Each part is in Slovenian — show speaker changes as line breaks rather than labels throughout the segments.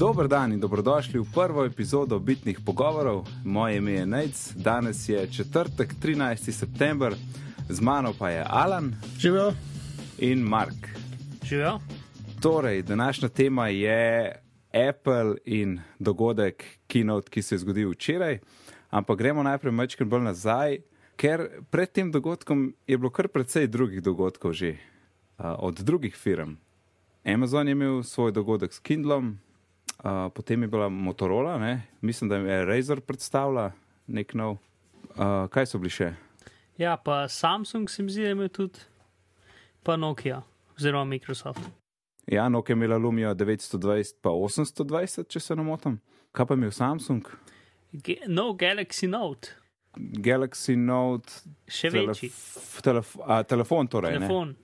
Dober dan in dobrodošli v prvo epizodo Bitnih pogovorov. Moje ime je Nec, danes je četrtek, 13. september, z mano pa je Alan
Živijo.
in Mark.
Živijo?
Torej, današnja tema je Apple in dogodek Keynote, ki se je zgodil včeraj. Ampak gremo najprej malo bolj nazaj, ker pred tem dogodkom je bilo kar precej drugih dogodkov že uh, od drugih firm. Amazon je imel svoj dogodek s Kindlom, uh, potem je bila Motorola, ne? mislim, da je Razer predstavila nek nov. Uh, kaj so bili še?
Ja, pa Samsung se mi zdi, da imel tudi, pa Nokia, oziroma Microsoft.
Ja, Nokia je imela Lumio 920 pa 820, če se ne motim. Kaj pa je imel Samsung?
Ge no Galaxy Note,
Galaxy Note,
še
telef
večji.
telef a, telefon. Torej, ne?
Telefon,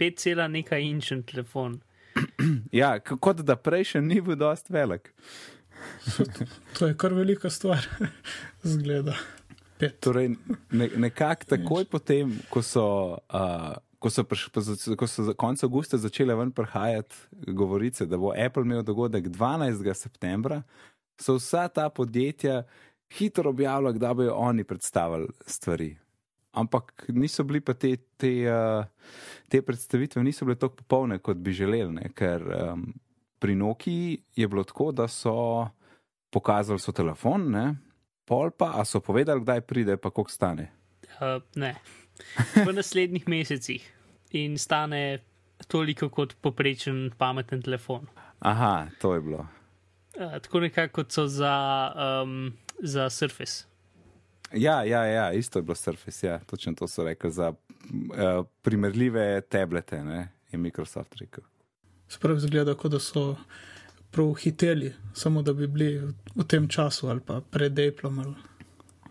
5, nekaj inčen telefon.
Ja, kot da prej še ni bil dost velik.
To je kar velika stvar, zgleda. Pet.
Torej, ne, nekako takoj potem, ko so, uh, ko so, priš, ko so za konec avgusta začele ven prihajati govorice, da bo Apple imel dogodek 12. septembra, so vsa ta podjetja hitro objavila, kdaj bojo oni predstavili stvari. Ampak niso bili pa te, te, uh, te predstavitve, niso bile tako popolne, kot bi želeli, ne? ker um, pri Nokiji je bilo tako, da so pokazali so telefon, ne? pol pa, a so povedali, kdaj pride, pa koliko stane.
Uh, ne, v naslednjih mesecih in stane toliko kot poprečen pameten telefon.
Aha, to je bilo.
Uh, tako nekako kot so za, um, za Surface.
Ja, ja, ja, isto je bilo Surface, ja, točno to so rekli za uh, primerljive tablete, ne? je Microsoft rekel.
Sprav zgleda, kot da so prav hiteli, samo da bi bili v, tem času ali pa pred Appleom ali,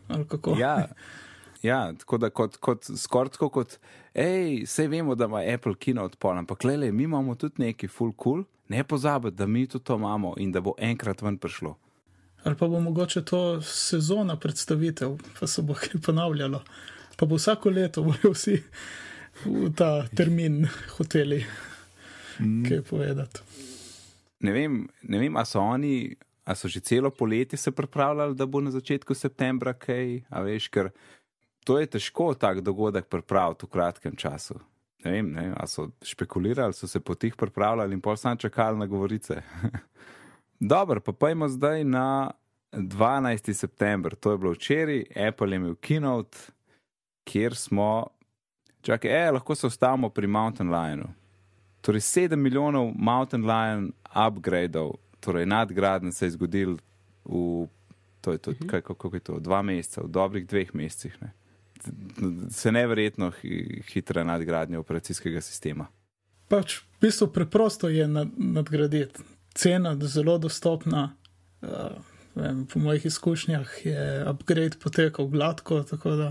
ali kako.
Ja, ja tako da kot, kot, skoraj tako kot, hej, vse vemo, da ima Apple kino odpol, ampak le, mi imamo tudi neki full cool, ne pozabiti, da mi tudi to imamo in da bo enkrat ven prišlo.
Ali pa bo mogoče to sezona predstavitev, pa se bo kaj ponavljalo. Pa bo vsako leto bojo vsi v ta termin hoteli kaj povedati.
Ne vem, ne vem a so oni, a so že celo poletje se pripravljali, da bo na začetku septembra kaj, a veš, ker to je težko tak dogodek pripraviti v kratkem času. Ne vem, ne a so špekulirali, so se po tih pripravljali in pol sam čakali na govorice. Dobro, pa pojmo zdaj na 12. september, to je bilo včeraj, Apple je imel keynote, kjer smo, čakaj, e, lahko se ustavimo pri Mountain Lionu. Torej, 7 milijonov Mountain Lion upgradeov, torej nadgradnje se je zgodil v, to je to, -huh. kaj, kako je to, dva meseca, v dobrih dveh mesecih. Ne. Se neverjetno hi- hitre nadgradnje operacijskega sistema.
Pač v bistvu preprosto je nad, nadgraditi. Cena zelo dostopna. Uh, vem, po mojih izkušnjah je upgrade potekal gladko, tako da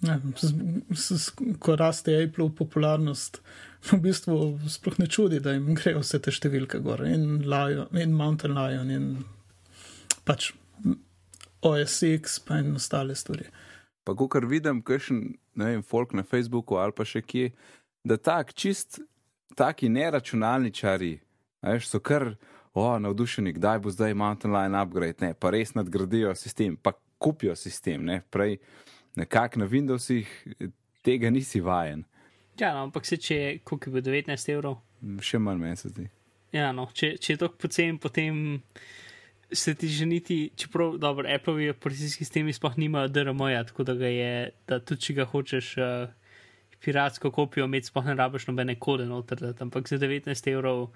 ne, s, s, s, ko raste Apple popularnost, v bistvu sploh ne čudi, da jim grejo vse te številke gor in, Lion, in Mountain Lion in pač OSX in ostale stvari.
Pa, ko kar vidim, kakšen, ne vem, folk na Facebooku ali pa še kje, da tak čist, taki neračunalničari, veš, so kar, o, navdušeni, kdaj bo zdaj Mountain Lion upgrade, ne, pa res nadgradijo sistem, pa kupijo sistem, ne, prej nekako na Windowsih eh, tega nisi vajen,
Ja, no, ampak se če, koliko je bilo 19 evrov,
še manj meni se zdi.
Ja, no, če, če je to pocen, potem se ti že niti, čeprav dobro, Appleovi operacijski sistemi sploh nimajo DRM-ja, tako da ga je, da tudi če ga hočeš uh, piratsko kopijo imeti, sploh ne rabiš nobene kode noter, ampak za 19 evrov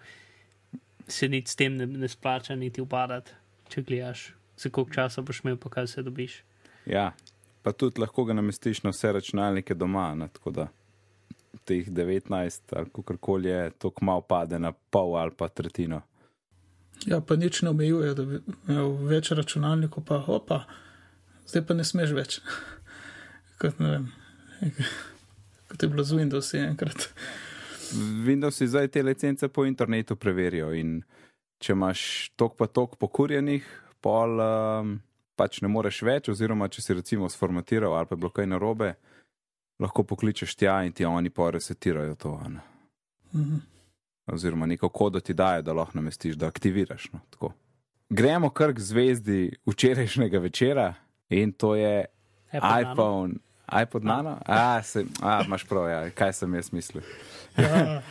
se nič s tem ne, ne splača niti upadati, če gledaš, za koliko časa boš imel, pa kaj se dobiš.
Ja, pa tudi lahko ga namestiš na vse računalnike doma, ne, tako da teh 19 ali kakorkoli je, to kmalo pade na pol ali pa tretjino.
Ja, pa nič ne omejuje, da bi imel več računalnikov, pa opa, zdaj pa ne smeš več. Kot, ne vem, kot je bilo z Windowsi enkrat.
Windows zdaj te licence po internetu preverijo in če imaš tok pa tok pokurjenih, pol um, pač ne moreš več, oziroma če si recimo sformatiral ali pa je bilo kaj narobe, lahko pokličeš tja in ti oni pa resetirajo to. ne.
Mhm.
oziroma neko kodo ti dajo, da lahko namestiš, da aktiviraš. No, tako. Gremo kar k zvezdi včerajšnjega večera in to je
Apple Nano.
iPhone. iPod nano? A, se, a, imaš prav, ja. kaj sem jaz mislil.
Ja,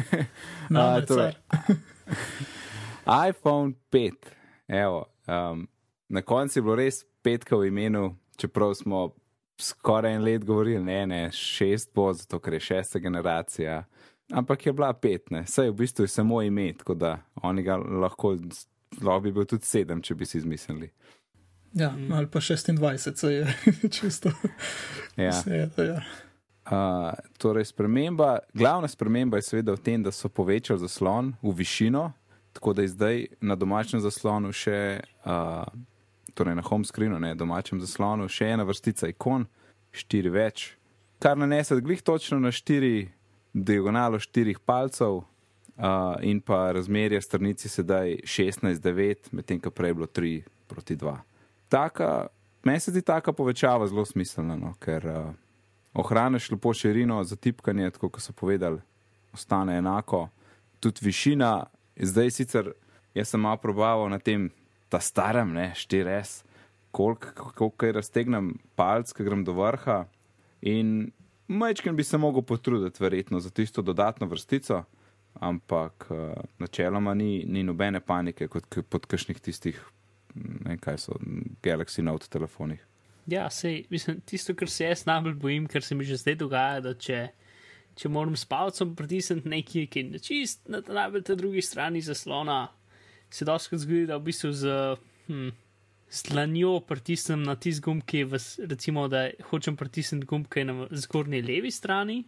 no,
A, torej. iPhone 5. Evo, um, na koncu je bilo res petka v imenu, čeprav smo skoraj en let govorili, ne, ne, šest bo, zato ker je šesta generacija. Ampak je bila pet, ne, saj v bistvu je samo ime, tako da oni ga lahko, lahko bi bil tudi sedem, če bi si izmislili.
Ja, ali pa 26, se je čisto.
Ja.
Vse, ja.
Uh, torej, sprememba, glavna sprememba je seveda v tem, da so povečali zaslon v višino, tako da je zdaj na domačem zaslonu še, uh, torej na home screenu, ne domačem zaslonu, še ena vrstica ikon, štiri več, kar nanese glih točno na štiri diagonalo štirih palcev. Uh, in pa razmerje stranici sedaj 16-9, medtem ko prej je bilo 3 proti 2. Taka, meni se zdi taka povečava zelo smiselna, no, ker uh, ohraniš lepo širino za tipkanje, tako kot so povedali, ostane enako. Tudi višina, zdaj sicer jaz sem malo probaval na tem, ta starem, ne, 4S, koliko kolik raztegnem palc, ki grem do vrha. In majčken bi se mogel potruditi, verjetno, za tisto dodatno vrstico, ampak uh, načeloma ni, ni nobene panike kot pod kakšnih tistih, ne vem kaj so, Galaxy Note telefonih.
Ja, sej, mislim, tisto, kar se jaz najbolj bojim, kar se mi že zdaj dogaja, da če, če moram s palcem pritisniti nekaj, ki je čist na najbolj te drugi strani zaslona, se doskrat zgodi, da v bistvu z, hm, z dlanjo pritisnem na tisti gumb, ki je v, recimo, da hočem pritisniti gumb, ki je na zgornji levi strani.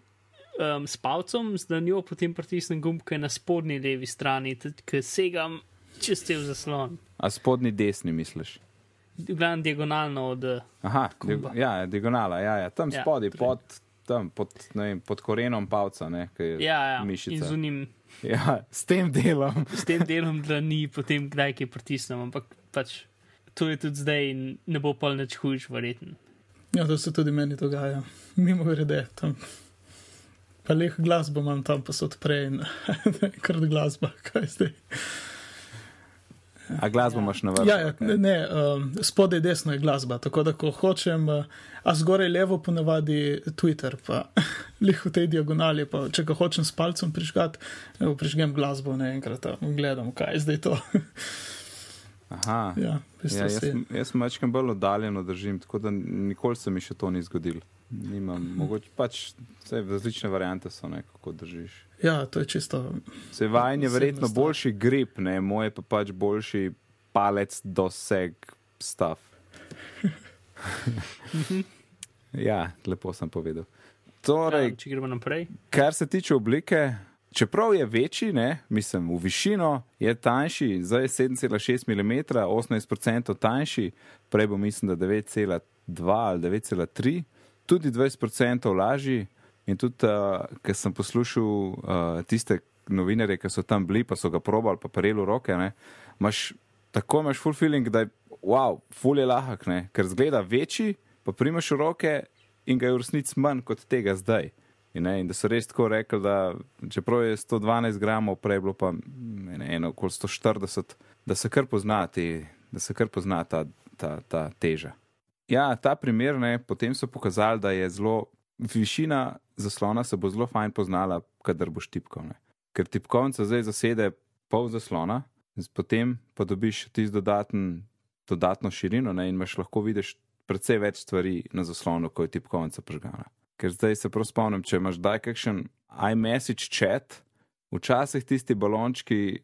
Um, s palcem, z dlanjo potem pritisnem gumb, ki je na spodnji levi strani, ki segam čez cel zaslon.
A spodnji desni misliš?
V glavnem diagonalno od. eh,
Aha,
Gumba.
di, ja, diagonala, ja, ja. tam
Ja,
spodaj,
torej.
pod, tam, pod, ne vem, pod korenom palca, ne, ki je
Ja, ja, in
mišica.
z unim.
Ja, s tem delom.
s tem delom dlani, potem kdaj kaj pritisnem, ampak pač to je tudi zdaj in ne bo pol nič hujš, verjetno.
ja, to se tudi meni dogaja. Mimo grede, tam. Pa leh glasbo imam tam, pa se odpre in krat glasba, kaj zdaj.
A glasbo imaš na vrhu?
Ja, ja, ne, ne um, spodaj desno je glasba, tako da ko hočem, uh, a zgoraj levo ponavadi Twitter, pa lih v tej diagonali, pa če ga hočem s palcem prižgati, prižgem glasbo naenkrat, a gledam, kaj je zdaj to.
Aha.
ja,
Ja, jaz,
se-
jaz mačkam bolj oddaljeno držim, tako da nikoli se mi še to ni zgodilo. Nimam, mogoče pač vse različne variante so, ne, kako držiš.
ja, to je čisto.
Se vajen je verjetno boljši grip, ne, moj je pa pač boljši palec doseg stav. ja, lepo sem povedal. Torej,
Ja, če gremo naprej.
Kar se tiče oblike, čeprav je večji, ne, mislim, v višino je tanjši, zdaj je 7,6 mm, 18% tanjši, prej bo mislim, da 9,2 ali 9,3, tudi 20% lažji. In tudi, uh, ker sem poslušal uh, tiste novinarje, ki so tam bili, pa so ga probali, pa prejeli roke, ne, imaš, tako imaš full feeling, da je wow, full je lahak, ne, ker zgleda večji, pa primaš roke in ga je v resnici manj kot tega zdaj. In, ne, in da so res tako rekli, da čeprav je 112 gramov, prej bilo pa ne, eno okoli 140, da se kar pozna, te, da se kar pozna ta, ta, ta teža. Ja, ta primer, ne, potem so pokazali, da je zelo višina zaslona se bo zelo fajn poznala, kadar boš tipkal. Ne. Ker tipkovnica zdaj zasede pol zaslona, potem pa dobiš tisto dodaten, dodatno širino ne, in imaš lahko vidiš precej več stvari na zaslonu, ko je tipkovnica prižgana. Ker zdaj se prav spomnim, če imaš daj kakšen iMessage chat, včasih tisti balončki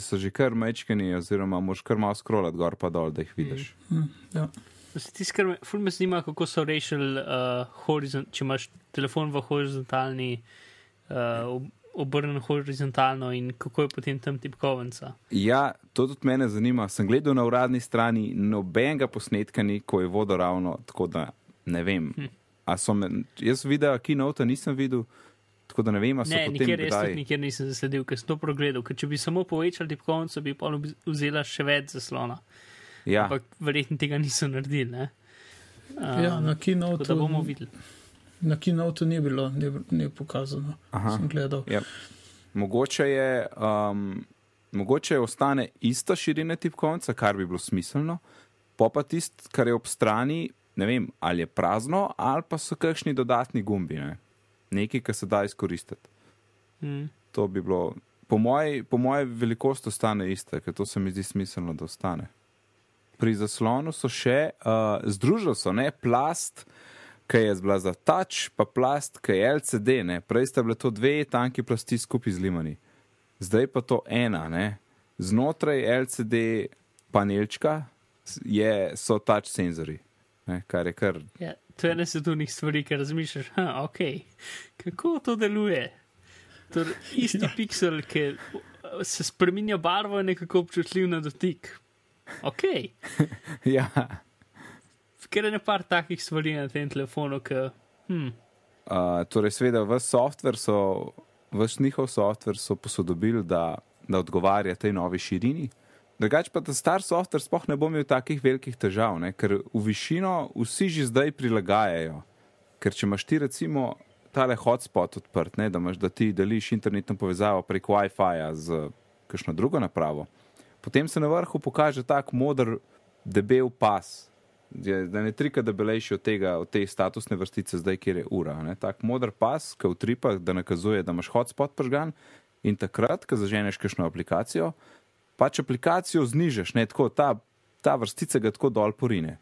so že kar mečkani, oziroma moš kar malo scrollati gor pa dol, da jih vidiš.
Hm, ja.
Tiskar me, ful me zanima, kako so rešili, uh, horizont, če imaš telefon v horizontalni, uh, ob- obrnjen horizontalno in kako je potem tam tipkovnica.
Ja, to tudi mene zanima. Sem gledal na uradni strani, nobenega posnetka ni, ko je vodo ravno, tako da ne vem.
Hm.
Me, jaz videl, kinota nisem videl, tako da ne vem, a so
Ne,
potem
nikjer jaz
kdaj.
tudi nikjer nisem zasledil, ker sem to pregledal, ker če bi samo povečali tipkovnico, bi pa vzela še več zaslona.
Ja,
Ampak verjetno tega niso naredili. Ne? Um,
ja, na
tako da bomo videli.
na keynote ni bilo, ni, ni pokazano.
Aha.
Sem gledal.
ja. mogoče je, um, mogoče ostane ista širina tipkovnice, kar bi bilo smiselno, pa pa tisto, kar je ob strani, ne vem, ali je prazno, ali pa so kakšni dodatni gumbi, ne? nekaj, kar se da izkoristiti.
Mm.
To bi bilo, po moji, po moji velikosti, ostane ista, ker to se mi zdi smiselno, da ostane. Pri zaslonu so še uh, združili so ne plast, ki je bila za touch, pa plast, ki je LCD. Ne? Prej sta bile to dve tanki plasti skupaj zlimani, zdaj pa to ena. Ne? Znotraj LCD panelčka je, so touch senzori, ne? kar je kar.
Ja, to je ena svetovnih stvari, ki razmišljaš, ha, ok, kako to deluje. Torej, isti ja. piksel, ki se spremenja barvo, je nekako občutljiv na dotik. Ok.
ja.
Ker je nekaj takih stvari na tem telefonu, ki. Hm.
Uh, torej, seveda, v softver so, vš njihov softver so posodobili, da, da odgovarja tej novi širini. Drugač pa, da star softver sploh ne bo imel takih velikih težav, ne? ker v višino vsi že zdaj prilagajajo. Ker če imaš ti recimo tale hotspot odprt, ne? da, imaš, da ti deliš internetno povezavo prek WiFi-ja z kakšno drugo napravo, potem se na vrhu pokaže tak modr, debel pas, da ne trika debelejši od tega, od te statusne vrstice, zdaj kjer je ura. Ne? Tak modr pas, ki utripa, da nakazuje, da imaš hotspot pržgan in takrat, ko zaženeš kakšno aplikacijo, pač aplikacijo znižeš, ne tako, ta, ta vrstica ga tako dol porine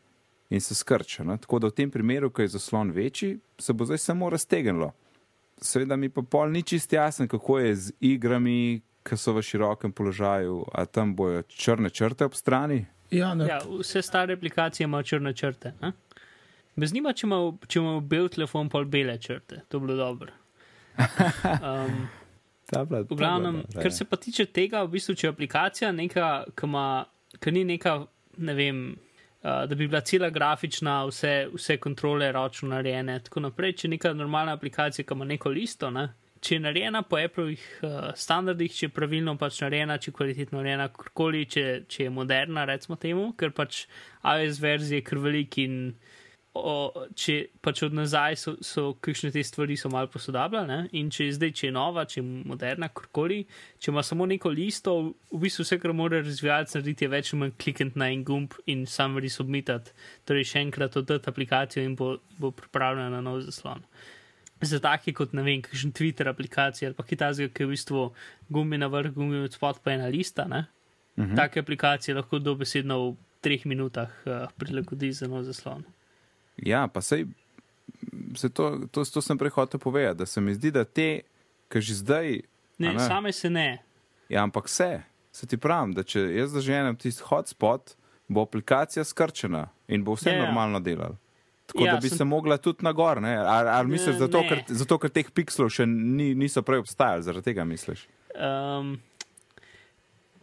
in se skrča. Ne? Tako da v tem primeru, ko je zaslon večji, se bo zdaj samo raztegnilo. Seveda mi pa pol ni čist jasen, kako je z igrami, ki so v širokem položaju, a tam bojo črne črte ob strani.
Ja, ne,
Ja, vse stare aplikacije imajo črne črte. a? Me zanima, če ima, če ima bel telefon pol bele črte. To bi bilo dobro. Um,
Ta bila-
v glavnem,
bila
kar
ja.
se pa tiče tega, v bistvu, če je aplikacija neka, ki ima, ki ni neka, ne vem, uh, da bi bila cela grafična, vse, vse kontrole ročno narejene, tako naprej. Če je neka normalna aplikacija, ki ima neko listo, ne, če je narejena po Appleovih uh, standardih, če je pravilno pač narejena, če je kvalitetno narejena, karkoli, če, če je moderna, recimo temu, ker pač iOS verzije krvelik in o, če pač od nazaj so, so kakšne te stvari so malo posodabljene in če je zdaj, če je nova, če je moderna, karkoli, če ima samo neko listo, v bistvu vse, kar mora razvijalec narediti, je več ali manj klikniti na en gumb in sam resubmitati, torej še enkrat oddati aplikacijo in bo, bo pripravljena na nov zaslon. Za take kot, ne vem, kakšen Twitter aplikacija ali pa kitajska, ki je v bistvu gumbi na vrh, gumbi od spod pa ena lista, ne?
Mhm.
Take aplikacije lahko dobesedno v treh minutah uh, prilagodi za nov zaslon.
Ja, pa sej, se to, to, to sem prej hotel povedati, da se mi zdi, da te, ki že zdaj,
Ne, ne, same se ne.
ja, ampak vse, se ti pravim, da če jaz zaženem tisti hotspot, bo aplikacija skrčena in bo vse
Ja, ja.
normalno delal. Tako
Ja,
da bi
sem-
se mogla tudi na gor? Ali, ali misliš,
Ne,
zato,
ne.
ker, zato, ker teh pikslov še ni, niso prej obstajali, zaradi tega misliš?
Um,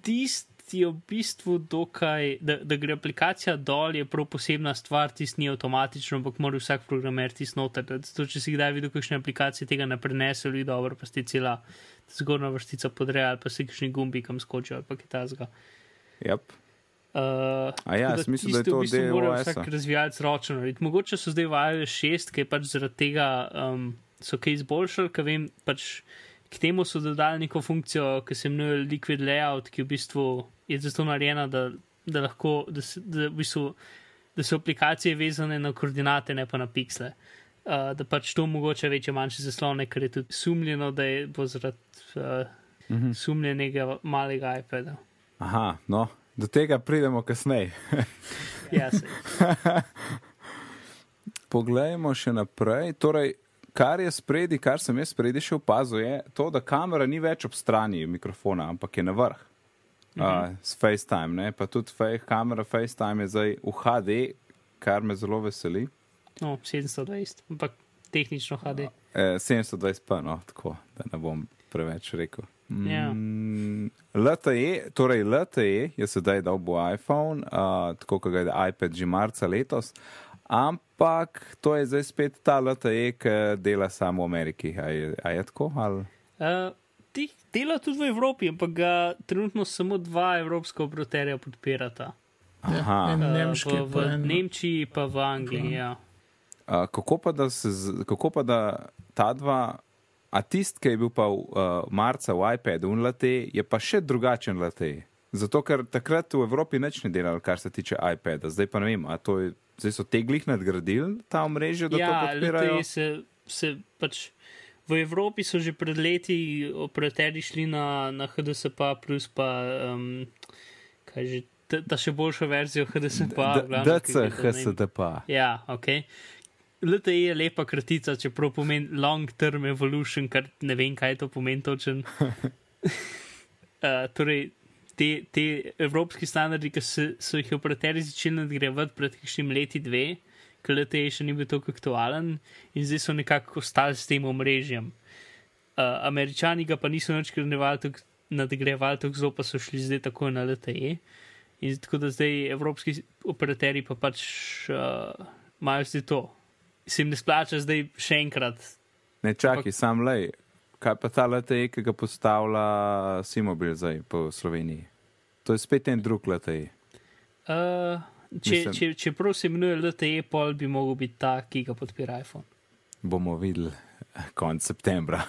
tisti je v bistvu dokaj, da, da gre aplikacija dol, je prav posebna stvar, tisti ni avtomatično, ampak mora vsak programer tisti noter. Zato, če si kdaj videl, kakšne aplikacije tega ne prenesejo, ali dobro, pa si cela zgornja vrstica podreja, ali pa si kakšni gumbi, kam skočijo, ali pa kitazga.
Yep.
Uh,
A ja, jaz mislim, da je to
v bistvu
del
mora
OS-a.
vsak razvijalec ročno narediti. Mogoče so zdaj v iOS 6, ki pač zaradi tega um, so kaj izboljšali, ker vem, pač k temu so dodali neko funkcijo, ki se imenuje Liquid Layout, ki v bistvu je zato narejena, da, da lahko, da, se, da, v bistvu, da so aplikacije vezane na koordinate, ne pa na piksle. Uh, da pač to mogoče večje manjše zaslone, ker je tudi sumljeno, da je bo zaradi uh,
Mhm.
sumljenega malega iPada.
Aha, no, do tega pridemo kasneje.
Ja.
Poglejmo še naprej. Torej, kar je spredi, kar sem jaz spredi še opazil, je to, da kamera ni več ob strani mikrofona, ampak je na vrh. Uh, s FaceTime, ne? pa tudi fake, kamera FaceTime je zdaj v HD, kar me zelo veseli.
No, 720, ampak tehnično HD.
Eh, 720p, no, tako da ne bom preveč rekel.
Ja.
Mm, LTE, torej LTE je sedaj dal bo iPhone, uh, tako kot ga je iPad že marca letos, ampak to je zdaj spet ta LTE, ki dela samo v Ameriki. A je, a je tako? Ali?
Uh, Teh dela tudi v Evropi, ampak ga trenutno samo dva evropska operaterja podpirata.
Aha.
en
Uh,
nemški,
v,
pa
v
en.
Nemčiji, pa v Angliji. Ja.
Uh, kako, pa, da se, z- kako pa da ta dva A tisti, ki je bil pa v uh, marca v iPadu in LTE, je pa še drugačen LTE. Zato, ker takrat v Evropi nič ne delali, kar se tiče iPada. Zdaj pa ne vem, a to je, zdaj so teglih nadgradili ta omrežje, da to
Ja,
podpirajo.
LTE se, se pač. V Evropi so že pred leti operaterji šli na, na HDSP, plus pa um, kaj že, ta še boljšo verzijo HDSP. v glavnem, ki
DC,
gre za, ne vem,
HSDP.
Ja, ok. LTE je lepa kratica, čeprav pomeni long term evolution, kar ne vem, kaj to pomeni točen. uh, torej, te, te evropski standardi, ki so, so jih operaterji začeli nadgrajevati pred kakšnim leti dve, ker LTE še ni bil tako aktualen in zdaj so nekako ostali s tem omrežjem. Uh, Američani ga pa niso več nadgrajevali tako zelo, pa so šli zdaj tako na LTE. In tako da zdaj evropski operaterji pa pač uh, imajo zdaj to. Se jim ne splača zdaj še enkrat.
Ne čakaj, sam lej. Kaj pa ta LTE, ki ga postavlja Simobil zdaj po Sloveniji? To je spet en drug LTE.
Uh, če,
Mislim-
če, če prav se imenuje LTE, pol bi mogel biti ta, ki ga podpira iPhone.
Bomo videli konec septembra.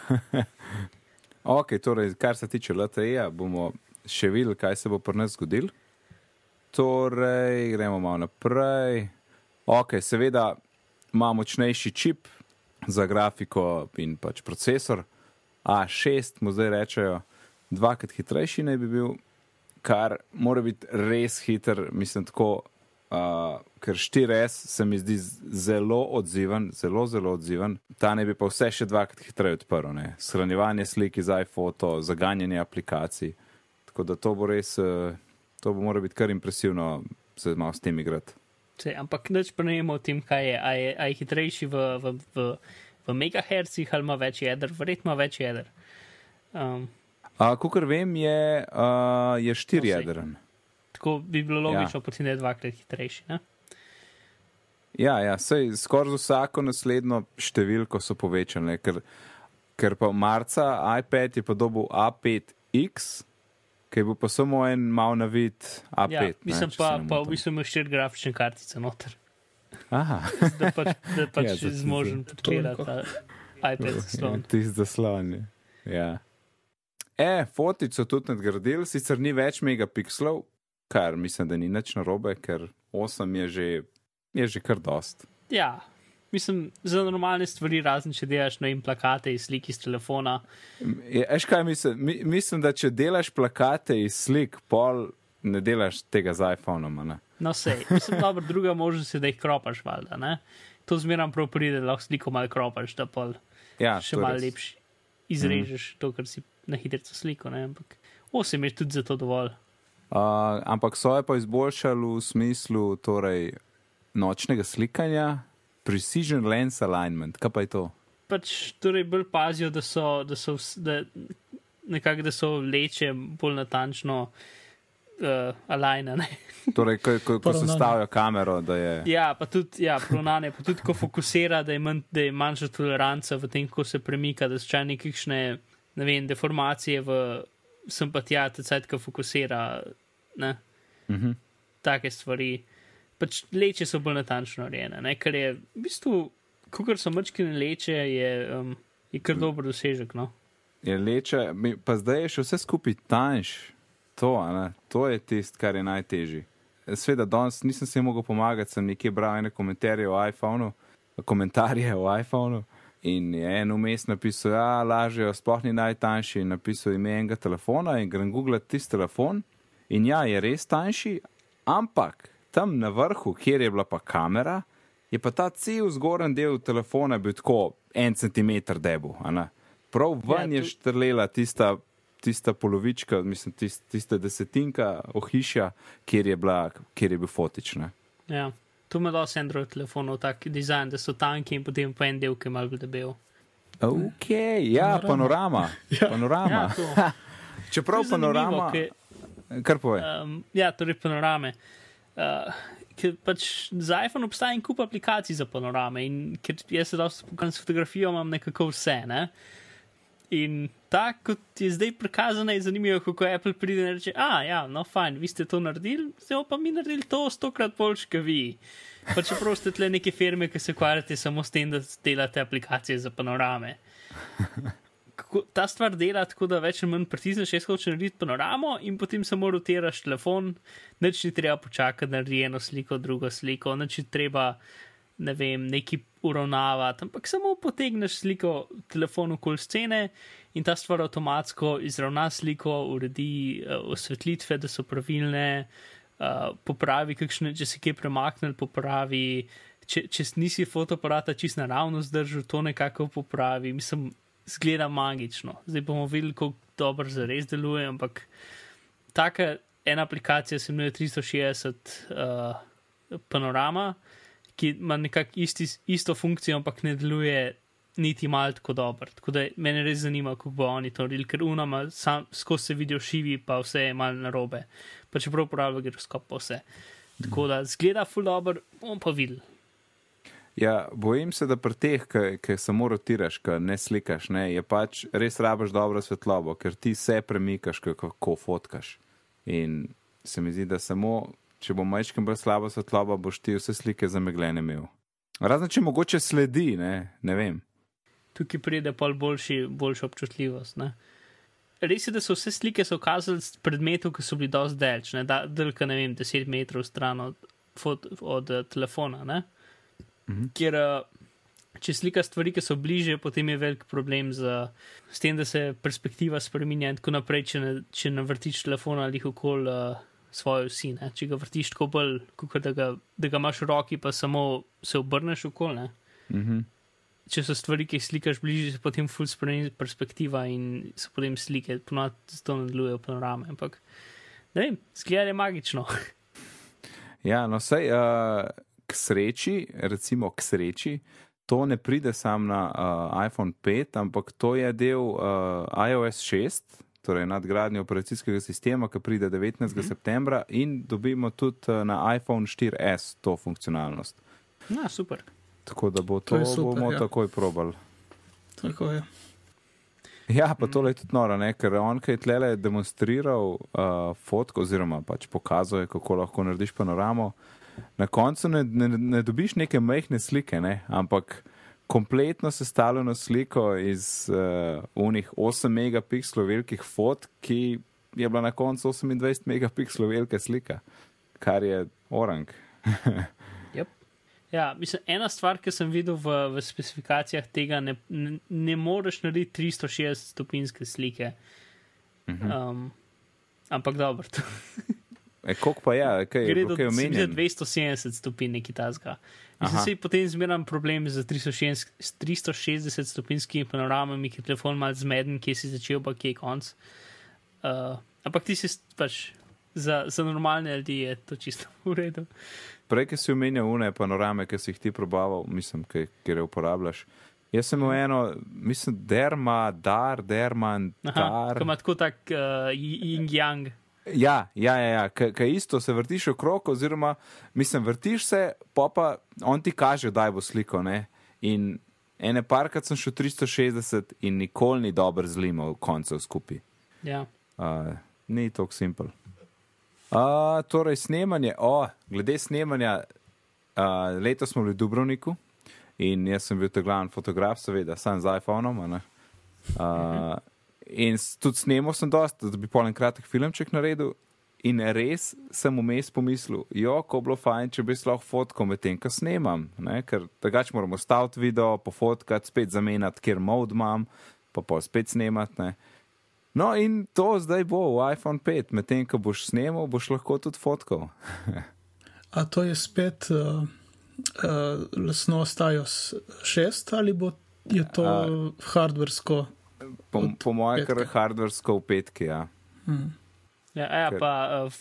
ok, torej, kar se tiče LTE-ja, bomo še videli, kaj se bo pri nas zgodilo. Torej, gremo malo naprej. Ok, seveda ima močnejši čip za grafiko in pač procesor. A6 mu zdaj rečejo, dvakrat hitrejši naj bi bil, kar mora biti res hiter, mislim tako. Uh, ker 4S se mi zdi zelo odziven, zelo, zelo odziven. Ta ne bi pa vse še dvakrat hitreje odprl. Ne? Shranjevanje slik iz iPhoto, zaganjanje aplikacij. Tako da to bo res, uh, to bo mora biti kar impresivno se malo s tem igrati.
Se, ampak nič pa ne vemo o tem, kaj je. A je, a je hitrejši v, v, v, v megahercih ali ima več jeder, verjetno ima več jeder. Um,
Kukor vem, je, uh, je
No, sej.
štirijedren.
tako bi bilo logično,
Ja.
ja. potem je dvakrat hitrejši. Ne?
Ja, ja sej skoraj z vsako naslednjo številko so povečane, ker, ker pa marca iPad je podobil A5X, ki bil pa samo en mal navid A5.
Ja,
ne,
mislim
če
pa,
ne
pa v bistvu ima štiri grafične kartice noter,
Aha,
da pač, da pač
Ja,
ja, zmožen podpirati iPad zaslon.
tisti zaslon. je. Ja. E, fotič so tudi nadgradili, sicer ni več megapikslov, kar mislim, da ni nič narobe, ker 8 je že, je že kar dost.
Ja, mislim, za normalne stvari, razen če delaš na in plakate iz slik iz telefona.
Eš kaj mislim, mi, mislim, da če delaš plakate iz slik, pol ne delaš tega z iPhonom. Ne?
No, sej, mislim, dobro, druga možnost je, da jih kropaš, valjda, ne? To zmeram prav pride, da lahko sliko malo kropaš, da pol
Ja,
še malo lepši izrežeš mm. to, kar si na hitro sliko, ne? Ampak 8 je tudi za to dovolj.
Uh, ampak so je pa izboljšali v smislu torej, nočnega slikanja, precision lens alignment. Kaj pa je to?
Pač torej bolj pazijo, da so, da so, da nekako, da so leče bolj natančno uh, alignane.
Torej, ko, ko, ko
Poravnane.
sestavljajo kamero, da je.
Ja, pa tudi, ja, pronane, pa tudi ko fokusira, da je, manj, da je manjša toleranca v tem, ko se premika, da so če nekakšne, ne vem, deformacije v sem pa tja, tecajt, ko fokusira, ne,
Mhm.
take stvari. Pač leče so bolj natančno narejene, ne, kar je v bistvu, ko so mrčkine leče, je, um, je kar dober dosežek, no.
je leče, pa zdaj je še vse skupaj tanjš. To, to je tisto, kar je najtežje. Sveda, danes nisem si mogel pomagati, sem nekje bral ene komentarje o iPhonu, komentarje o iPhonu. In je en vmes napisal, da lažje, sploh ni najtanjši. Napisal ime enega telefona in grem googlati tisti telefon. In ja, je res tanjši, ampak tam na vrhu, kjer je bila pa kamera, je pa ta cel zgoren del telefona bil tako en centimeter debu. Prav ven
Ja,
je
tu-
štrlela tista, tista polovička, mislim, tist, tista desetinka ohišja, kjer je, bila, kjer je bil fotična.
Ja. Tu ima dosti Android telefonov tak dizajn, da so tanki in potem pa en del, ki je bolj debel.
Ok, ja, panorama.
Ja.
panorama.
Ja.
Čeprav
je
panorama. Kar povej.
Um, ja, torej panorame. Uh, ker pač za iPhone obstaja en kup aplikacij za panorame in ker jaz se dosti pokazam s fotografijo, imam nekako vse. Ne? In tako kot je zdaj prikazano, je zanimivo, kako Apple pride in reče: A, ja, no, fajn, vi ste to naredili, zdaj pa mi naredili to stokrat boljš, kot vi. Pa čeprav ste tle neke firme, ki se ukvarjate samo s tem, da delate aplikacije za panorame. Kako, ta stvar dela tako, da več ali manj pritisneš, jaz hočem narediti panoramo in potem samo rotiraš telefon, neč ni treba počakati, naredi eno sliko, drugo sliko, neč ni treba, ne vem, neki uravnavati, ampak samo potegneš sliko telefonu kol scene in ta stvar avtomatsko izravna sliko, uredi uh, osvetlitve, da so pravilne, uh, popravi, kakšne, če si kje premaknil, popravi. Če, če nisi fotoaparata čist naravno zdržal, to nekako popravi. Mislim, zgleda magično. Zdaj bomo videli, kako dobro za res deluje, ampak taka ena aplikacija se imenuje 360 uh, panorama, ki ima nekako isto funkcijo, ampak ne deluje niti malo tako dobro. Tako da me res zanima, kako bo oni to naredili, ker unama skozi se vidijo šivi, pa vse je malo narobe. Pa čeprav uporabljajo giroskop, pa vse. Tako da zgleda full dobro, bomo pa videli.
Ja, bojim se, da pri teh, ki samo rotiraš, ki ne slikaš, ne, je pač res rabaš dobro svetlobo, ker ti se premikaš, kako fotkaš. In se mi zdi, da samo, če bo majčkim bolj slaba svetloba, boš ti vse slike zamegljene imel. Razen če mogoče sledi, ne, ne vem.
Tukaj pride pa boljši, boljša občutljivost. Ne. Res je, da so vse slike so kazali predmetov, ki so bili dosti delč, ne, da, delka, ne vem, 10 metrov stran od, od, od telefona. Ne. -hmm. Ker če slika stvari, ki so bliže, potem je velik problem z, z tem, da se perspektiva spremenja in tako naprej, če ne, če ne vrtiš telefona ali okoli uh, svoje vsi. Ne? Če ga vrtiš tako bolj, kot da, da ga imaš v roki, pa samo se obrneš okoli. Mm -hmm. Če so stvari, ki jih slikaš bliže, se potem ful spremeni perspektiva in so potem slike, ponovadi zato ne delujejo panorame. Ampak ne vem, zgleda je magično.
ja, no, sej. Uh k sreči, recimo k sreči, to ne pride sam na uh, iPhone 5, ampak to je del uh, iOS 6, torej nadgradnje operacijskega sistema, ki pride 19. Mm -hmm. septembra in dobimo tudi uh, na iPhone 4S to funkcionalnost.
Na, super.
Tako da bo to, to super, bomo ja. takoj probali.
Tako je.
Ja, pa tole je tudi noro, ne? ker on, ki je tlele demonstriral uh, fotko, oziroma pač pokazal, kako lahko narediš panoramo, uh, na koncu ne, ne, ne dobiš neke majhne slike, ne? ampak kompletno sestavljeno sliko iz uh, unih 8 megapikslov velikih fot, ki je bila na koncu 28 megapikslov velika slika, kar je orang.
yep. Ja, mislim, ena stvar, ki sem videl v, v specifikacijah tega, ne, ne, ne moreš narediti 360 stopinjske slike. Um, ampak dobro.
E, Kako pa je, kaj
je?
Gre
za 270 stopinj neki tasga. Zdaj se potem zmeram problem z 360 stopinjskimi panoramami, ki je telefon mal zmeden, kje si začel, pa kje je konc. Uh, ampak ti si pač za, za normalne ljudi je to čisto v redu.
Prej, ki si omenjal une panorame, ki si jih ti probaval, mislim, ki jih uporabljaš. Jaz sem imel eno, mislim, derma, dar, derman, dar.
Kot ima tako tak uh, yin-yang.
Ja, ja, ja, ja. kaj isto se vrtiš okrog, oziroma mislim, vrtiš se, pa pa on ti kaže, da je bo sliko. Ne? In ene parkrat sem šel 360 in nikoli ni dober zlimo v koncu skupaj.
Ja.
Uh, ni tako simpel. Uh, torej, snemanje, oh, glede snemanja, uh, letos smo bili v Dubrovniku in jaz sem bil ta glavni fotograf, seveda, sam z iPhonom. Uh, In tudi snemal sem dosta, da bi pol en kratek filmček naredil. In res sem vmes pomislil, jo, ko bilo fajn, če bi lahko fotko med tem, kar snemam. Ne? Ker drugače moramo staviti video, pofotkati, spet zamenjati, kjer mod imam, pa pa spet snemati. Ne? No, in to zdaj bo v iPhone 5, med tem, ko boš snemal, boš lahko tudi fotkal.
A to je spet uh, uh, lasno ostajo šest ali bo je to uh, hardversko?
Po, po mojem, kar hardversko v petki. Ja.
Hmm. Ja, ja, pa uh,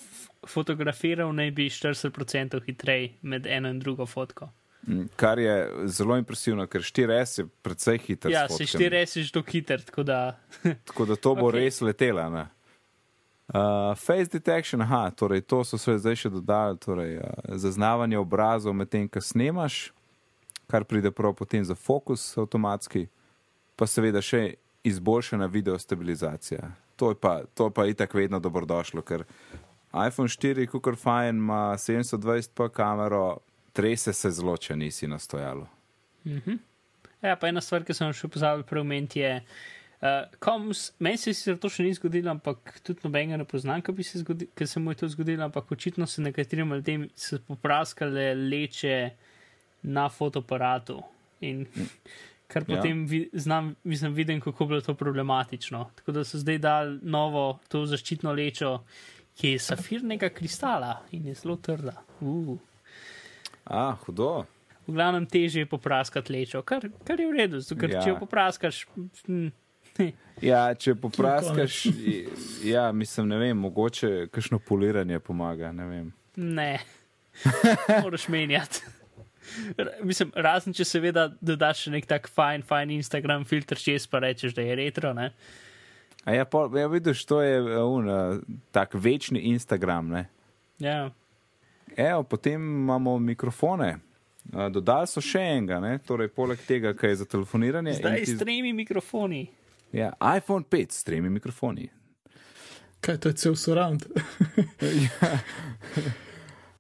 fotografiral naj bi 40% hitreje med eno in drugo fotko.
Mm, kar je zelo impresivno, ker 4S je precej hiter.
Ja, se 4S je že tako hiter, tako da.
tako da to bo okay. res letela. Uh, face detection, aha, torej to so se zdaj še dodali, torej uh, zaznavanje obrazov med tem, kar snemaš, kar pride prav potem za fokus avtomatski, pa seveda še izboljšana video stabilizacija. To je pa, to pa itak vedno dobrodošlo, ker iPhone 4, kukor fajn, ima 720 pa kamero, trese se zelo, če nisi nastojalo.
Mm -hmm. Ja, pa ena stvar, ki sem še pozabil preomeniti, je Uh, koms, meni se je to še ni zgodilo, ampak tudi nobenega ne poznam, ki se, se mu je to zgodilo, ampak očitno se nekaterim ljudem popraskale leče na fotoaparatu. In kar
Ja.
potem vi, znam, mislim, vidim, kako je bilo to problematično. Tako da so zdaj dali novo to zaščitno lečo, ki je safirnega kristala in je zelo trda. Uh.
A, hudo.
V glavnem teže je popraskati lečo, kar, kar je v redu, ker
Ja.
ja. če jo popraskaš. Hm,
Ja, če popraskaš, ja, mislim, ne vem, mogoče kakšno poliranje pomaga, ne vem.
Ne, moraš menjati. Mislim, razen če seveda dodaš še nek tak fajn, fajn Instagram filter čez, pa rečeš, da je retro. Ne?
A ja, pol, ja vidiš, to je uh, un, uh, tak večni Instagram, ne.
Ja,
Evo, potem imamo mikrofone. Uh, dodali so še enega, ne? torej poleg tega, kaj je za telefoniranje. in
zdaj
ti-
s tremi mikrofoni.
Ja, iPhone 5 s tremi mikrofoni.
Kaj to je cel surround?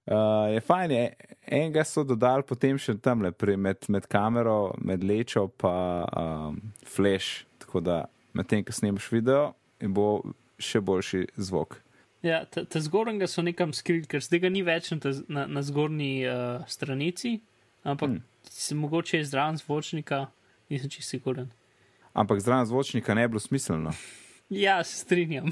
Uh, je fajn, je, enega so dodali potem še tam le med, med kamero, med lečo pa um, flash, tako da medtem, ko snemaš video, bo še boljši zvok.
Ja, ta, ta zgornjega so nekam skrili, ker zdaj ga ni več na, na, na zgornji uh, stranici, ampak
Hmm.
se mogoče je zraven zvočnika, nisem čisto siguren.
Ampak zraven zvočnika ne bi bilo smiselno.
Ja, se strinjam.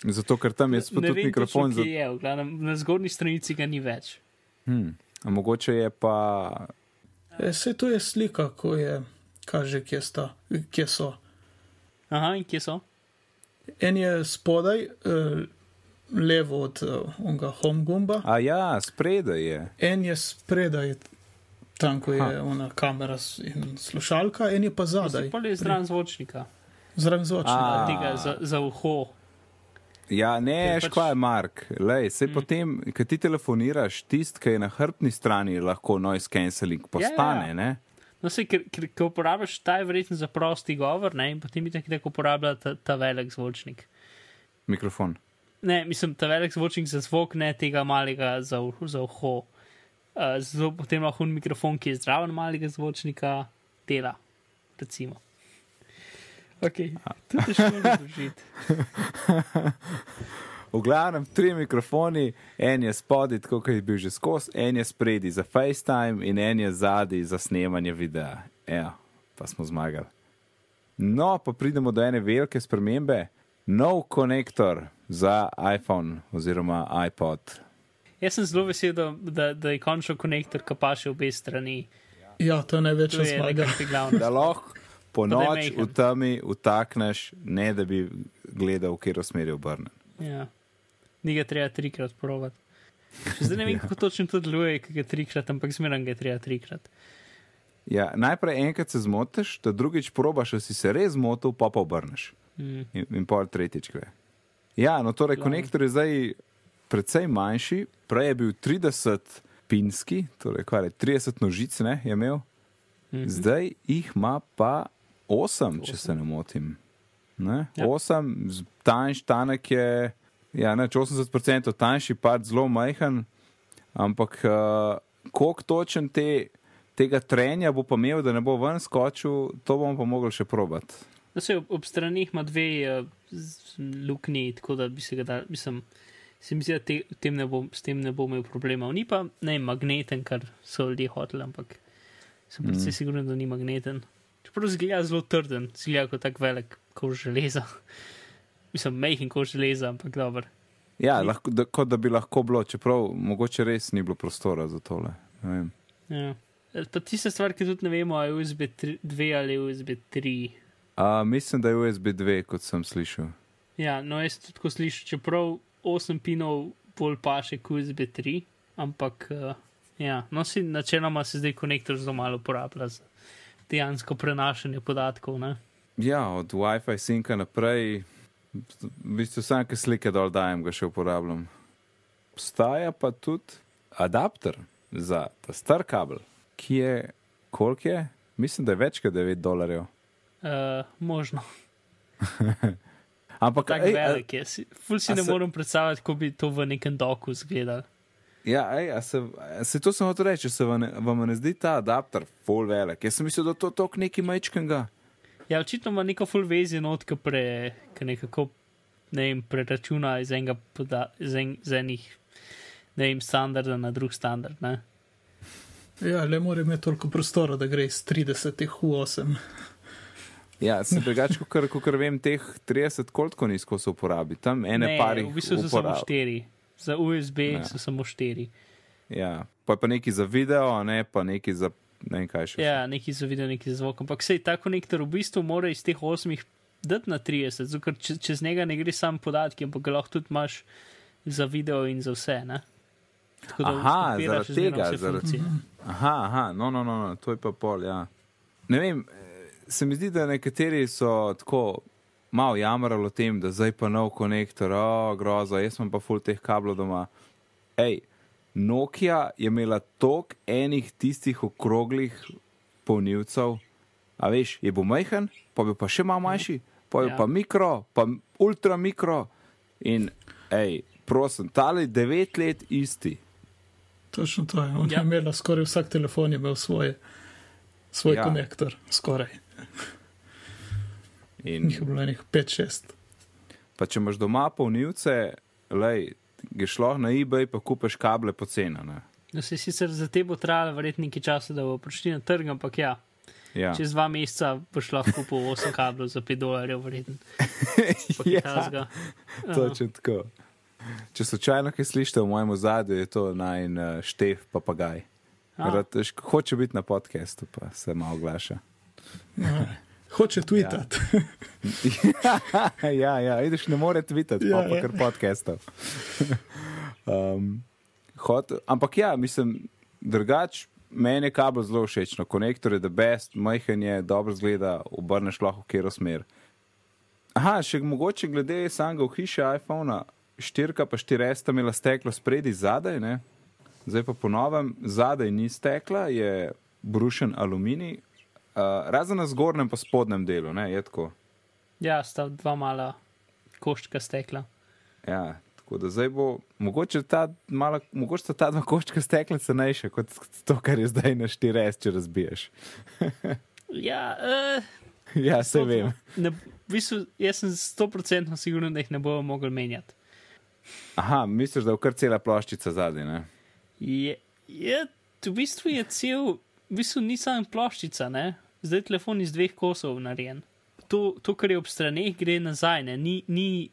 Zato, ker tam je spet tudi mikrofon.
točno,
Za...
je, glavnem, na zgornji stranici ga ni več.
Hmm. A mogoče je pa.
E, se to je slika, ko je, kaže, kje, sta, kje so.
Aha, in kje so?
En je spodaj, eh, levo od uh, onega home gumba,
A ja, spredaj je.
en je spredaj, tam, ko je
Aha.
ona kamera in slušalka, en je pa zadaj,
Pa je zraven zvočnika,
zraven zvočnika.
A.
tega za, za uho.
Ja, ne,
Ker pač-
škvaj, Mark. Lej, mm. potem, ko ti telefoniraš, tist, ki je na hrbtni strani, lahko noise cancelling postane.
Ja, ja.
ne?
No, se, ker, ker, ker uporabljaš ta je verjetno za prosti govor, ne, in potem je tako, uporablja ta, ta velik zvočnik.
Mikrofon.
Ne, mislim, ta velik zvočnik za zvok, ne tega malega za, za uho. Uh, zato potem lahko mikrofon, ki je zraven malega zvočnika, dela. Recimo. Ok, to je težko razložiti.
V glavnem, tri mikrofoni, en je spodaj, tako kot je bil že skozi, en je spredi za FaceTime in en je zadaj za snemanje videa. Ja, pa smo zmagali. No, pa pridemo do ene velike spremembe. Nov konektor za iPhone oziroma iPod.
Jaz sem zelo vesel, da, da, da je končno konektor, ki pa še obe strani.
Ja, to je največja zmaga.
nekaj glavnega.
Da lahko po noč v temi utakneš, ne da bi gledal, v katero smer je obrnen.
Ja. Ni ga treba trikrat provat. Še zdaj ne vem, kako točno to deluje, ki ga trikrat, ampak zmeraj ga je treba trikrat.
Ja, najprej enkrat se zmotiš, da drugič probaš, da si se res zmotil, pa pa obrneš.
Mm.
In, in pol tretjič gre. Ja, no, torej konektor je zdaj precej manjši, prej je bil 30 pinski, torej kar je 30 nožic, ne, je imel,
Mhm.
zdaj jih ima pa 8, če se ne motim. Ne?
Ja.
8, z- tanjš, tanek je, ja, neč 80% tanjši, pa zelo majhen, ampak uh, koliko točen te, tega trenja bo pa imel, da ne bo ven skočil, to bomo pa mogli še probati.
Da se ob, ob stranih ima dve uh, luknji, tako da bi se ga dal, mislim, se mi zdi, da te, tem ne bom, s tem ne bo imel problema. Ni pa ne magneten, kar so ljudje hoteli, ampak sem predvsej mm. siguren, da ni magneten. Čeprav zgleda zelo trden, zgleda kot tak velik kož železa. Mislim, mehko kož železa, ampak dober.
Ja, lahko, da, kot da bi lahko bilo, čeprav mogoče res ni bilo prostora za tole.
Ja. E, Pa tista stvar, ki tudi ne vemo, ali je USB 2 ali USB 3.
A, mislim, da je USB 2, kot sem slišal.
Ja, no, jaz tudi tako slišim, čeprav 8 pinov bolj paše kot USB 3, ampak uh, ja, no, si načeloma se zdaj konektor zelo malo uporablja za dejansko prenašanje podatkov. Ne?
Ja, od WiFi sinka naprej, v bistvu ki slike dol dajem, ga še uporabljam. Obstaja pa tudi adapter za ta star kabel, ki je, koliko je? Mislim, da je več kot 9 dolarjev.
Uh, možno.
Ampak,
Tako
ej,
velik je. Si- Ful si ne
se-
morem predstavljati, kako bi to v nekem doku izgledalo.
Ja, ej, a se, a se to sem hotel reči, se vam ne, vam ne zdi ta adapter full velik. Jaz sem mislil, da to je tok neki majčkanga.
Ja, očitno ima neko full vezi not, ki pre, ki nekako, ne vem, preračuna iz enega, poda, iz, en, iz enih, ne vem, standarda na drug standard, ne?
Ja, le mora imeti toliko prostora, da gre iz 30 v 8.
Ja, se drugače, kot vem, teh 30 koliko nizko se uporabi. Tam ene
ne,
pari.
V bistvu so
uporab...
samo štiri. Za USB ja. so samo štiri.
Ja, pa je pa neki za video, ne pa neki za ne vem kaj še.
Ja, neki za video, neki za zvok. Ampak sej ta konektor v bistvu mora iz teh osmih dati na 30, zato ker čez, čez njega ne gre sam podatki, ampak ga lahko tudi imaš za video in za vse. Ne?
Aha, zaradi tega. Zaradi... Aha, aha, no, no, no, no, to je pa pol, ja. Ne vem, se mi zdi, da nekateri so tako malo jamrali o tem, da zdaj pa nov konektor, o, oh, grozo, jaz sem pa full teh kablov doma. Ej, Nokia je imela tok enih tistih okroglih polnilcev, a veš, je bo majhen, pa bi pa še malo manjši, pa je ja. pa mikro, pa ultra mikro. In, hej, prosim, tale devet let isti.
Točno to je. On ja. je imel skoraj vsak telefon, je imel svoje, svoj ja. konektor, skoraj. In jih je bilo nekaj 5-6.
Pa če imaš doma polnilce, lej, greš lahko na eBay, pa kupiš kable po cena.
No, se sicer za te bo trajalo verjetno nekaj časa, da bo prišli na trg, ampak ja. Ja. Čez dva meseca boš lahko kupil 8 kablov za 5 dolarjev, vreden.
ja, točno tako. Če slučajno kaj slišite v mojem zadju, je to naj en uh, štef papagaj. Rad, hoče biti na podkastu, pa se malo oglaša.
Hoče tweetati.
Ja. ja, ja, vidiš, ne more tweetati, ja, pa ja. kar podcastov. um, ampak ja, mislim, drugače meni je kabel zelo všeč, no, konektor je the best, majhen je, dobro zgleda, obrneš lahko v kjer smer. Aha, še mogoče glede samega v hiši iPhona, štirka pa štiri sta imela steklo spredi zadaj, ne? zdaj pa ponovem, zadaj ni stekla, je brušen aluminij, razen na zgornjem pa spodnjem delu, ne, je tako.
Ja, sta dva mala koščka stekla.
Ja, Tako da zdaj bo mogoče ta, mala, mogoče ta dva koščka stekla cenejša kot to, kar je zdaj na 4S, če razbiješ.
ja, uh,
ja, se vem.
Ne, visu, jaz sem 100% siguren, da jih ne bomo mogli menjati.
Aha, misliš, da je kar cela ploščica zadnji?
Je, je, v bistvu je cel, v bistvu ni samo ploščica, ne? Zdaj telefon iz dveh kosov narejen. To, to, kar je ob straneh, gre nazaj, ni, ni,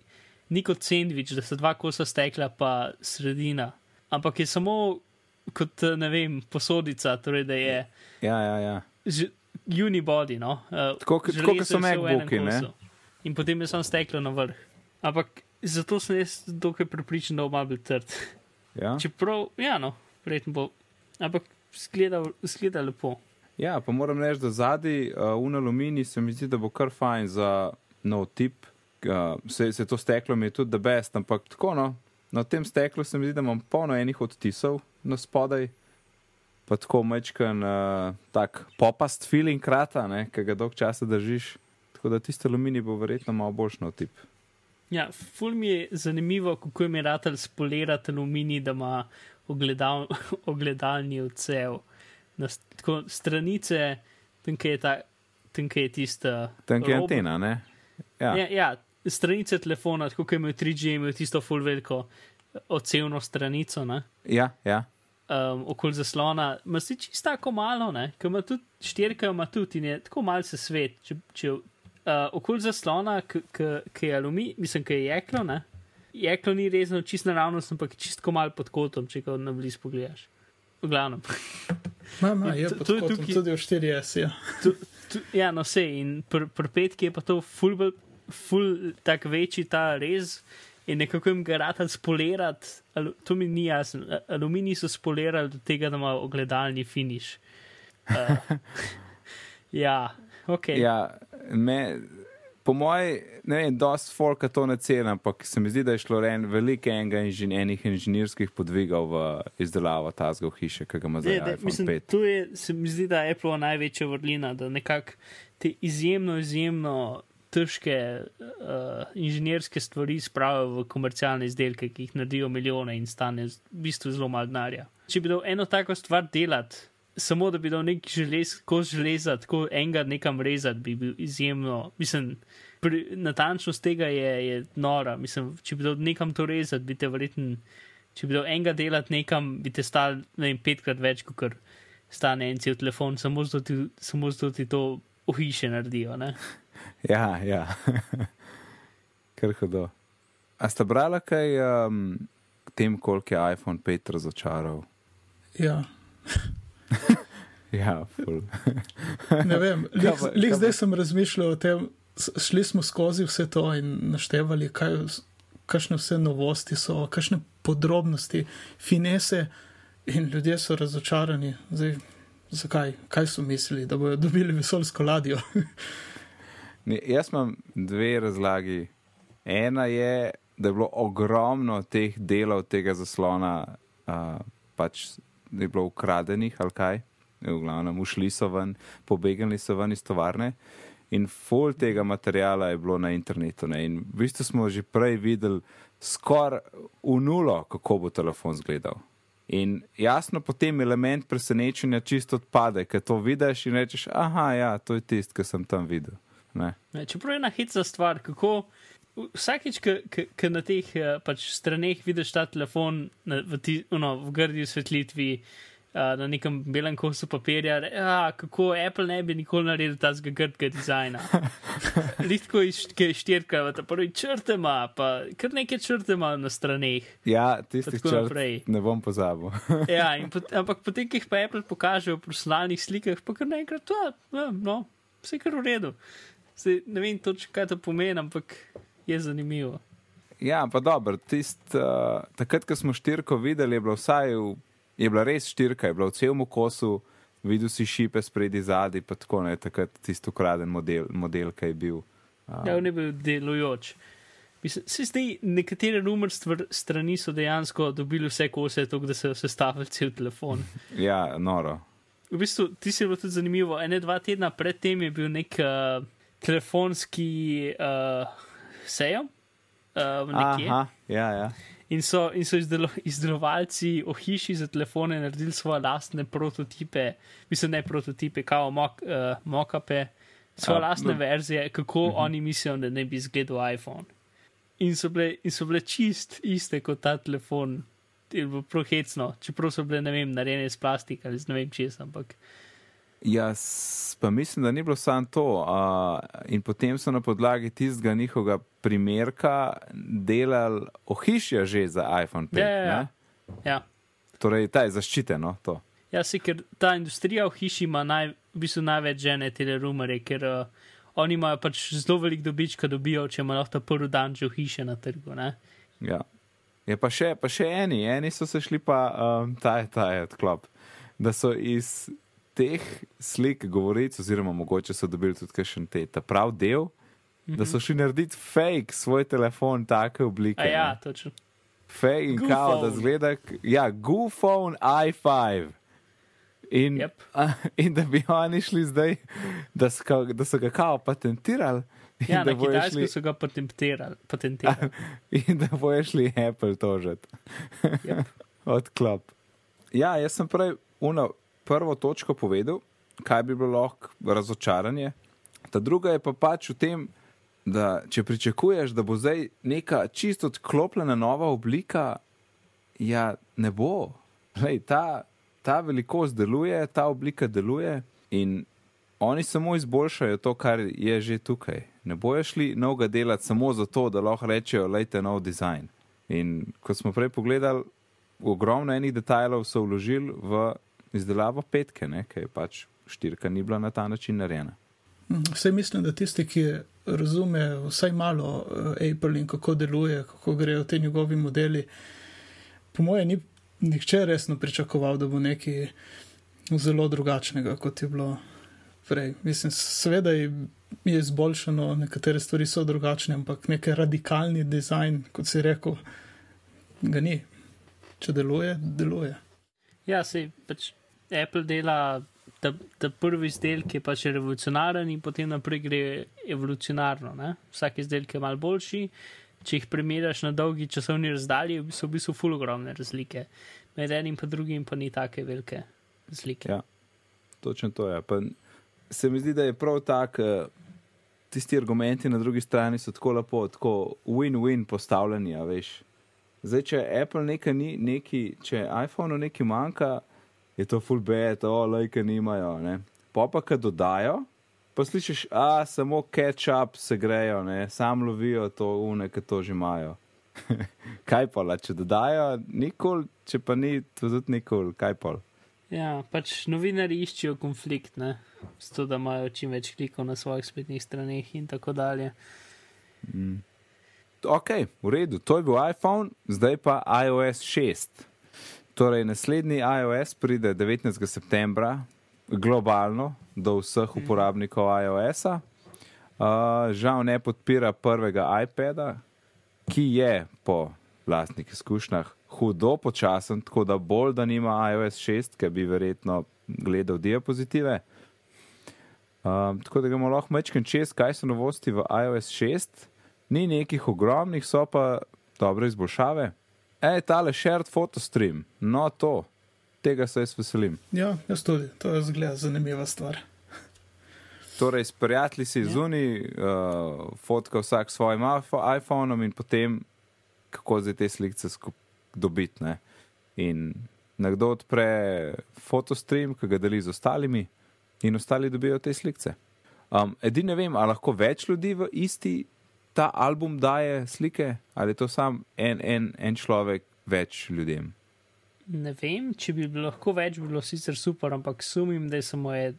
ni kot sandvič, da so dva kosa stekla, pa sredina. Ampak je samo kot, ne vem, posodica, torej da je.
Ja, ja, ja.
Unibody, no. Uh,
tako kot so MacBooki, ne.
In potem je samo steklo na vrh. Ampak zato sem jaz dokaj pripričan, da bo malo bil trd.
Ja.
Čeprav, ja, no, verjetno bo. Ampak zgleda, zgleda lepo.
Ja, pa moram reči, da zadnji uh, un aluminij se mi zdi, da bo kar fajn za nov tip uh, se, se to steklo mi je tudi the best, ampak tako no, na tem steklu se mi zdi, da imam polno enih odtisov na spodaj, pa tako mečken uh, tak popast feeling krata, ki ga dolg časa držiš. Tako da tisti aluminij bo verjetno malo boljši na tip.
Ja, ful mi je zanimivo, kako je mi ratelj spolirati aluminij, da ima ogledal, ogledalni odsev. Na tako, stranice, tam je ta. Tam je tista.
Tam je antena, ne?
Ja. Ja, ja, stranice telefona, tako kot imajo 3G, imajo tisto full veliko odsevno stranico. Ne?
Ja, ja.
Um, okoli zaslona, ima si čisto tako malo, ki ima tudi štirka, ima tudi in je tako malce svet. Če, če, uh, okoli zaslona, ki je aluminij, mislim, ki je jeklo, ne? jeklo ni rezno čisto naravno, ampak čisto malo pod kotom, če ga na blizu pogledaš. V glavnem.
Ma, ma, je to, to je tukaj, tudi v 4S. Ja,
tu, tu, ja no, vse in pri pr petki je pa to full ful tak večji ta rez in nekako jim ga rata spolirati. To mi ni jasno. Aluminij so spolirali do tega, da ima ogledalni finiš. Uh, ja, ok.
Ja, me, po mojem, ne vem, dost folka to ne cena, ampak se mi zdi, da je šlo en velik enega inžen, enih inženirskih podvigov v izdelavo tazgov hiše, ki ga ima zdaj. De, mislim,
tu je, se mi zdi, da je Apple največja vrlina, da nekako te izjemno, izjemno težke uh, inženirske stvari spravijo v komercialne izdelke, ki jih naredijo milijone in stane v bistvu zelo malo denarja. Če bi dal eno tako stvar delati, samo da bi dal nek želez, kos železa, tako enega nekam rezati, bi bil izjemno, mislim, pri, natančnost tega je, je nora. Mislim, če bi dal nekam to rezati, bi te verjetno, če bi dal enega delati nekam, bi te stal, ne vem, petkrat več, kot kar stane en cel telefon, samo zato ti, samo zato ti to ohiše naredijo. Ne?
Ja, ja. Kar hudo. A ste brali kaj um, tem, koliko je iPhone 5 razočaral?
Ja.
Ja, ful.
Ne vem, lih,
pa-
lih
kaj
zdaj sem razmišljal o tem, šli smo skozi vse to in naštevali, kaj, kakšne vse novosti so, kakšne podrobnosti, finese in ljudje so razočarani. Zdaj, zakaj? Kaj so mislili, da bodo dobili vesoljsko ladjo?
Ne, jaz imam dve razlagi. Ena je, da je bilo ogromno teh delov tega zaslona, uh, pač je bilo ukradenih ali kaj, v glavnem, ušli so ven, pobegnili so ven iz tovarne. In full tega materijala je bilo na internetu. Ne? In v bistvu smo že prej videli skoraj v nulo, kako bo telefon izgledal. In jasno, potem element presenečenja čisto odpade, ker to vidiš in rečeš, aha, ja, to je tisto, kar sem tam videl. Ne,
čeprav je ena hitna stvar, kako vsakič, ki na teh eh, pač straneh vidiš ta telefon na, v, ti, ono, v grdi osvetlitvi, uh, na nekem belem kosu papirja, a, kako Apple ne bi nikoli naredil ta zgrdega dizajna. Litko iz ki je štirka, ta prvi črte ima, pa kar nekaj črte ima na straneh.
Ja, tisti
tako
črt
naprej.
ne bom pozabil.
Ja, pot, ampak potem, ki jih pa Apple pokaže v profesionalnih slikah, pa kar naenkrat, "Ja, no, vse kar v redu. Zdaj, ne vem točno, kaj to pomeni, ampak je zanimivo.
ja, pa dobro, tist, uh, takrat, ko smo štirko videli, je bila vsaj, v, je bila res štirka, je bila v celem kosu, videl si šipe spredi zadnji, pa tako ne, takrat tisti ukraden model, model ki je bil. Uh,
Ja, on je bil delujoč. Mislim, se zdaj nekatere stvar, strani so dejansko dobili vse kose, tako da so sestavili cel telefon.
ja, noro.
V bistvu, ti si bilo tudi zanimivo. Ene dva tedna predtem je bil nek uh, telefonski uh, sejem. Uh, nekje.
Aha, ja, ja.
In so, in so izdelo, izdelovalci ohiši za telefone naredili svoje lastne prototipe, mislim, ne prototipe, kao mok, uh, mokape, svoje lastne
no.
verzije, kako uh -huh. oni mislijo, da ne bi izgledal iPhone. In so bile, in so bile čist iste kot ta telefon, prohecno, čeprav so bile, ne vem, narejene iz plastika ali z ne vem česa, ampak
Jaz pa mislim, da ni bilo samo to. Uh, in potem so na podlagi tistega njihovega primerka delali ohišja že za iPhone 5.
Ja, ja, ja. ja.
Torej, ta je zaščiteno. To.
Ja, se, ker ta industrija v hiši ima naj, v bistvu največ žene te rumore, ker uh, oni imajo pač zelo velik dobička, dobijo, če imajo ta prvi dan že v hiše na trgu. Ne?
Ja. Je pa še, pa še eni, eni so se šli pa, um, ta je, ta je odklop, da so iz teh slik govoric, oziroma mogoče so dobili tudi kakšen te, ta prav del, mm -hmm. da so šli narediti fake svoj telefon take oblike.
A ja,
ne.
točno.
Fake in kao, da
Goofone.
zgleda, ja, GoPhone i5. In,
Yep.
a, in da bi oni šli zdaj, da so, ga- da so ga kao patentirali.
Ja, na Kitajsku
šli-
so ga patentirali. patentirali.
In da bojo šli Apple tožiti.
Yep.
Odklop. Ja, jaz sem prej uno prvo točko povedal, kaj bi bilo lahko razočaranje. Ta druga je pa pač v tem, da če pričakuješ, da bo zdaj neka čisto odklopljena nova oblika, ja, ne bo. Lej, ta, ta velikost deluje, ta oblika deluje in oni samo izboljšajo to, kar je že tukaj. Ne bojo šli novega delati samo zato, da lahko rečejo, lejte nov dizajn. In kot smo prej pogledali, ogromno enih detajlov so vložili v izdelavo petke, ne, ker je pač štirka ni bila na ta način narejena.
Vse mislim, da tisti, ki razume vsaj malo eh, Apple in kako deluje, kako grejo ti njegovi modeli, po mojem, ni nihče resno pričakoval, da bo nekaj zelo drugačnega, kot je bilo prej. Mislim, seveda je, je izboljšano, nekatere stvari so drugačne, ampak neki radikalni dizajn, kot si rekel, ga ni. Če deluje, deluje.
Ja, se pač Apple dela ta, ta prvi izdelek, je pač revolucionaren in potem naprej gre evolucionarno. Ne? Vsak izdelek je mal boljši. Če jih primerjaš na dolgi časovni razdalji, so v bistvu ful ogromne razlike. Med enim in drugim pa ni take velike razlike.
Ja. točno to je. Pa se mi zdi, da je prav tak, eh, tisti argumenti na drugi strani so tako lepo, tako win-win postavljeni, veš. Zdaj, če Apple nekaj ni, neki, če iPhone nekaj manjka, je to full bad, o, lajke nimajo, ne. Pa pa, kad dodajo, pa slišiš, a, samo catch-up se grejo, ne, sam lovijo to une, ki to že imajo. kaj pa, če dodajo, nikoli, če pa ni, to tudi nikoli, kaj pa.
Ja, pač novinari iščejo konflikt, ne, zato da imajo čim več klikov na svojih spletnih straneh in tako dalje.
Ok, v redu, to je bil iPhone, zdaj pa iOS 6. Torej, naslednji iOS pride 19. septembra globalno do vseh uporabnikov iOS-a. Uh, žal ne podpira prvega iPada, ki je po lastnih izkušnjah hudo počasen, tako da bolj da nima iOS 6, ki bi verjetno gledal diapozitive. Um, tako da ga lahko mečken čez, kaj so novosti v iOS 6. Ni nekih ogromnih, so pa dobre izboljšave. Ej, tale shared photostream, no to, tega se jaz veselim.
Ja, jaz tudi, to je zgleda zanimiva stvar.
Torej, s prijatelji si zunaj, uh, fotka vsak s svojim iPho- iPhonom in potem kako zdaj te slike dobiti. ne. In nekdo odpre fotostream, ki ga deli z ostalimi, in ostali dobijo te slike. Um, Edini ne vem, ali lahko več ljudi v isti ta album daje slike, ali je to sam en, en, en človek več ljudem.
Ne vem, če bi bilo lahko več, bi bilo sicer super, ampak sumim, da je samo en.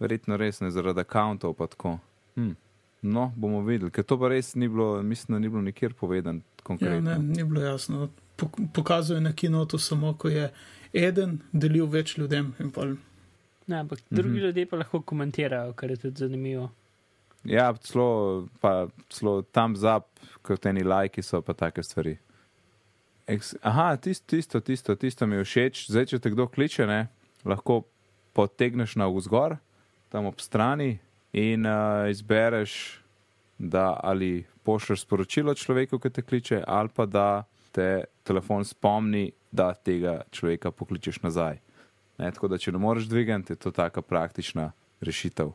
Verjetno res ne zaradi akantov, pa tako. Hm. No, bomo videli, ker to pa res ni bilo, mislim, da ni bilo nikjer povedan
Ja,
konkretno.
ne, ni bilo jasno. Pok- Pokazuje na kinotu samo, ko je eden delil več ljudem in pol.
Ne, ampak drugi ljudje pa lahko komentirajo, kar je tudi zanimivo.
Ja, celo, pa celo tam zap, kot eni lajki so pa take stvari. Eks, aha, tisto, tisto, tisto, tisto mi je všeč. Zdaj, če te kdo kliče, ne, lahko potegneš na vzgor, tam ob strani in uh, izbereš, da ali pošlješ sporočilo človeku, ki te kliče, ali pa da te telefon spomni, da tega človeka pokličeš nazaj. Ne, tako da, če ne moreš dvigati, je to taka praktična rešitev.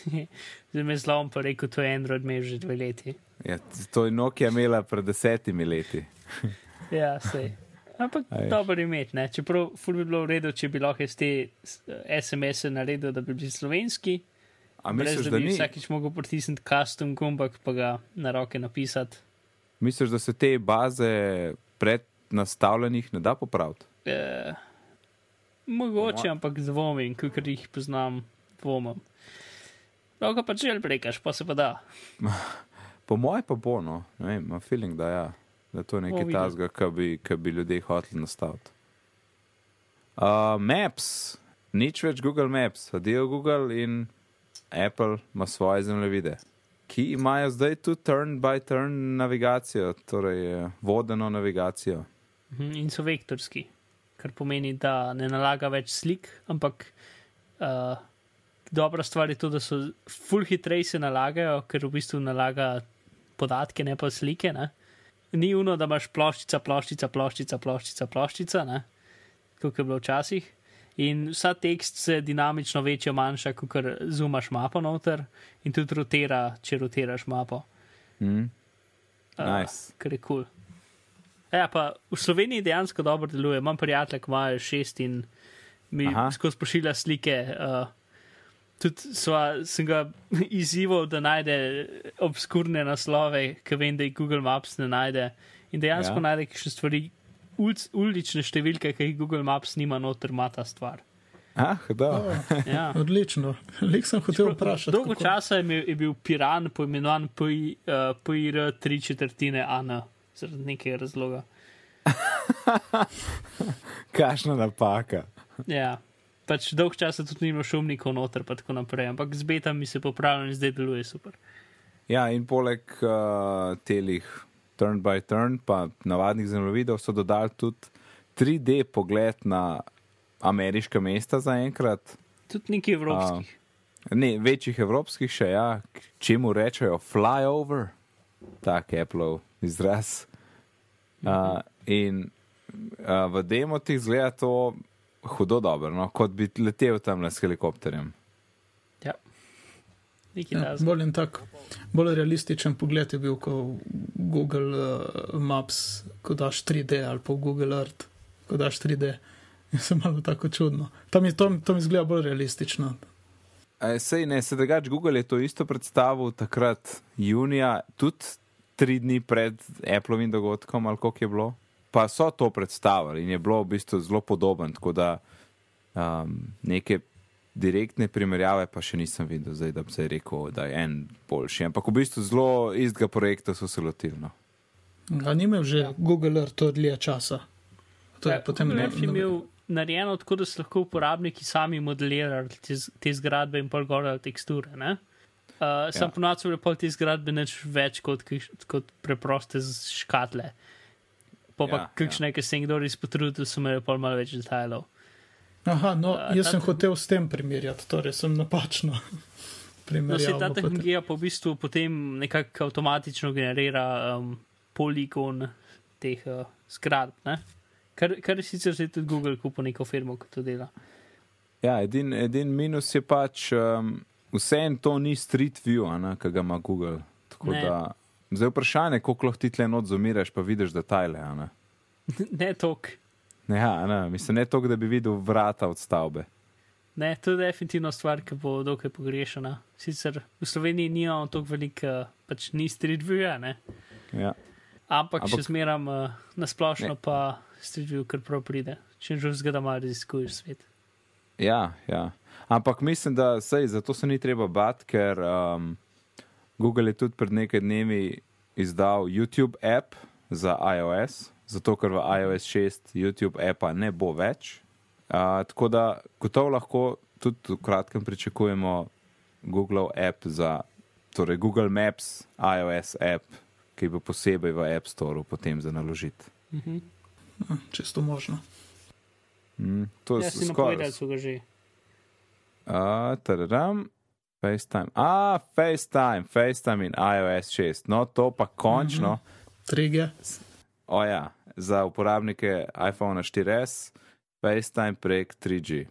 Zdaj me zlom pa rekel, to je Android imel že dve leti.
Ja, to je Nokia imela pred desetimi leti.
Ja, sej. Ampak dobro imeti, ne. Čeprav ful bi bilo v redu, če bi lahko iz te SMS-e naredil, da bi bili slovenski.
A
Brez
misliš,
da
da
bi
ni?
vsakič mogel pritisniti custom gumbak, pa ga na roke napisati.
Misliš, da se te baze pred nastavljenih ne da popraviti?
E, mogoče,
Po
ampak dvomim, ker jih poznam, dvomim. Lahko pa če prekaš, pa se pa da.
Po mojem pa bo, no, ne vem, imam feeling, da, ja, da to je nekaj tasga, kar bi, kar bi ljudje hoteli nastaviti. Uh, Maps, nič več Google Maps, adijo Google in Apple ima svoje zemljevide, ki imajo zdaj tudi turn-by-turn navigacijo, torej eh, vodeno navigacijo.
Mhm, In so vektorski, kar pomeni, da ne nalaga več slik, ampak uh, dobra stvar je to, da so full hitreje se nalagajo, ker v bistvu nalaga podatke, ne pa slike. Ne? Ni uno, da imaš ploščica, ploščica, ploščica, ploščica, ploščica, ne? kot je bilo včasih. In vsa tekst se dinamično večja, manjša, kot zumaš mapo noter in tudi rotira, če rotiraš mapo.
Mm?
Uh,
Nice.
Kar je kul. Cool. Ja, pa v Sloveniji dejansko dobro deluje. Imam prijatelje, ki imajo šest in mi skozi pošilja slike. Uh, tudi sva, sem ga izzival, da najde obskurne naslove, ki vem, da jih Google Maps ne najde. In dejansko
Ja.
ja. najde še stvari, ulic, ulične številke, ki jih Google Maps nima noter, ima ta stvar.
Ah, da.
O,
Ja.
odlično. Lik sem hotel vprašati.
Dolgo
kako-
časa je, je bil Piran poimenovan PI, uh, PIR 3 četrtine AN, zaradi nekega razloga.
Kašna napaka.
Ja, pač dolg časa tudi ni imel šumnikov noter, pa tako naprej, ampak z betami se popravlja in zdaj deluje super.
Ja, in poleg uh, telih turn by turn, pa navadnih zemljevidov, so dodali tudi 3D pogled na ameriška mesta zaenkrat.
Tudi neki evropskih.
Ne, večjih evropskih še, ja, k čemu rečejo flyover, tak Apple izraz. Uh, in uh, v demotih zgleda to hudo dobro, no? kot bi letel tam s helikopterjem.
Ja. Nekaj
Ja, bolj en tak, bolj realističen pogled je bil, ko Google uh, Maps, ko daš 3D ali pa Google Earth, ko daš 3D. Je se malo tako čudno. Tam je to, to mi zgleda bolj realistično.
E, sej ne, se drugač Google je to isto predstavil takrat junija, tudi tri dni pred Appleovim dogodkom, ali koliko je bilo. Pa so to predstavili in je bilo v bistvu zelo podoben, tako da um, neke direktne primerjave pa še nisem videl, zdaj, da bi se rekel, da je en boljši. Ampak v bistvu zelo istega projekta so se lotili. No.
A ni imel že Google Earth to dlje časa? To je potem
ne,
no-
je imel narejeno tako, da so lahko uporabniki sami modelirali te, te zgradbe in pol gore teksture. Ne? Uh, sam
Ja.
ja. ponovadi so bile pol te zgradbe nič več kot, kot preproste z- škatle. Pa pa
Ja,
ja, kakšne, ja. ki se je kdo res potrudil, so imeli pol malo več detajlov.
Aha, no,
A,
jaz sem
ta-
hotel s tem primerjati, torej sem napačno
No, se ta
pa
tehnologija pa v bistvu potem nekako avtomatično generira um, poligon teh uh. Ne? Kar, kar je sicer zdaj tudi Google kupil neko firmo, ki to dela.
Ja, edin, edin minus je pač, um, vse en to ni street view, ki ga ima Google. Tako
Ne.
da, zdaj vprašanje, koliko lahko ti tle not zomiraš, pa vidiš detajle. Ne?
ne tok.
Ja, ne, mislim, ne toliko, da bi videl vrata od stavbe.
Ne, to je definitivno stvar, ki bo dokaj pogrešana. Sicer v Sloveniji nimamo tako veliko, pač ni street view, ne?
Ja.
ampak, ampak še zmeram uh, na splošno
Ne.
pa street view, kar prav pride. Če že zgleda malo raziskuješ svet.
Ja, ja. Ampak mislim, da sej, zato se ni treba bati, ker um, Google je tudi pred nekaj dnevi izdal YouTube app za iOS, zato ker v iOS 6 YouTube appa ne bo več. Uh, tako da gotovo lahko tudi v kratkem pričakujemo Google app za, torej Google Maps, iOS app, ki bo posebej v App Store potem za naložiti.
Mhm.
Ja, Čisto možno.
Mm, to
Ja,
je
si
skoraj-
napovedal, so ga že.
Uh, tadadam, FaceTime. A, FaceTime, FaceTime in iOS 6. No, to pa končno, mm -hmm.
3G.
o ja, za uporabnike iPhone 4S, FaceTime prek 3G.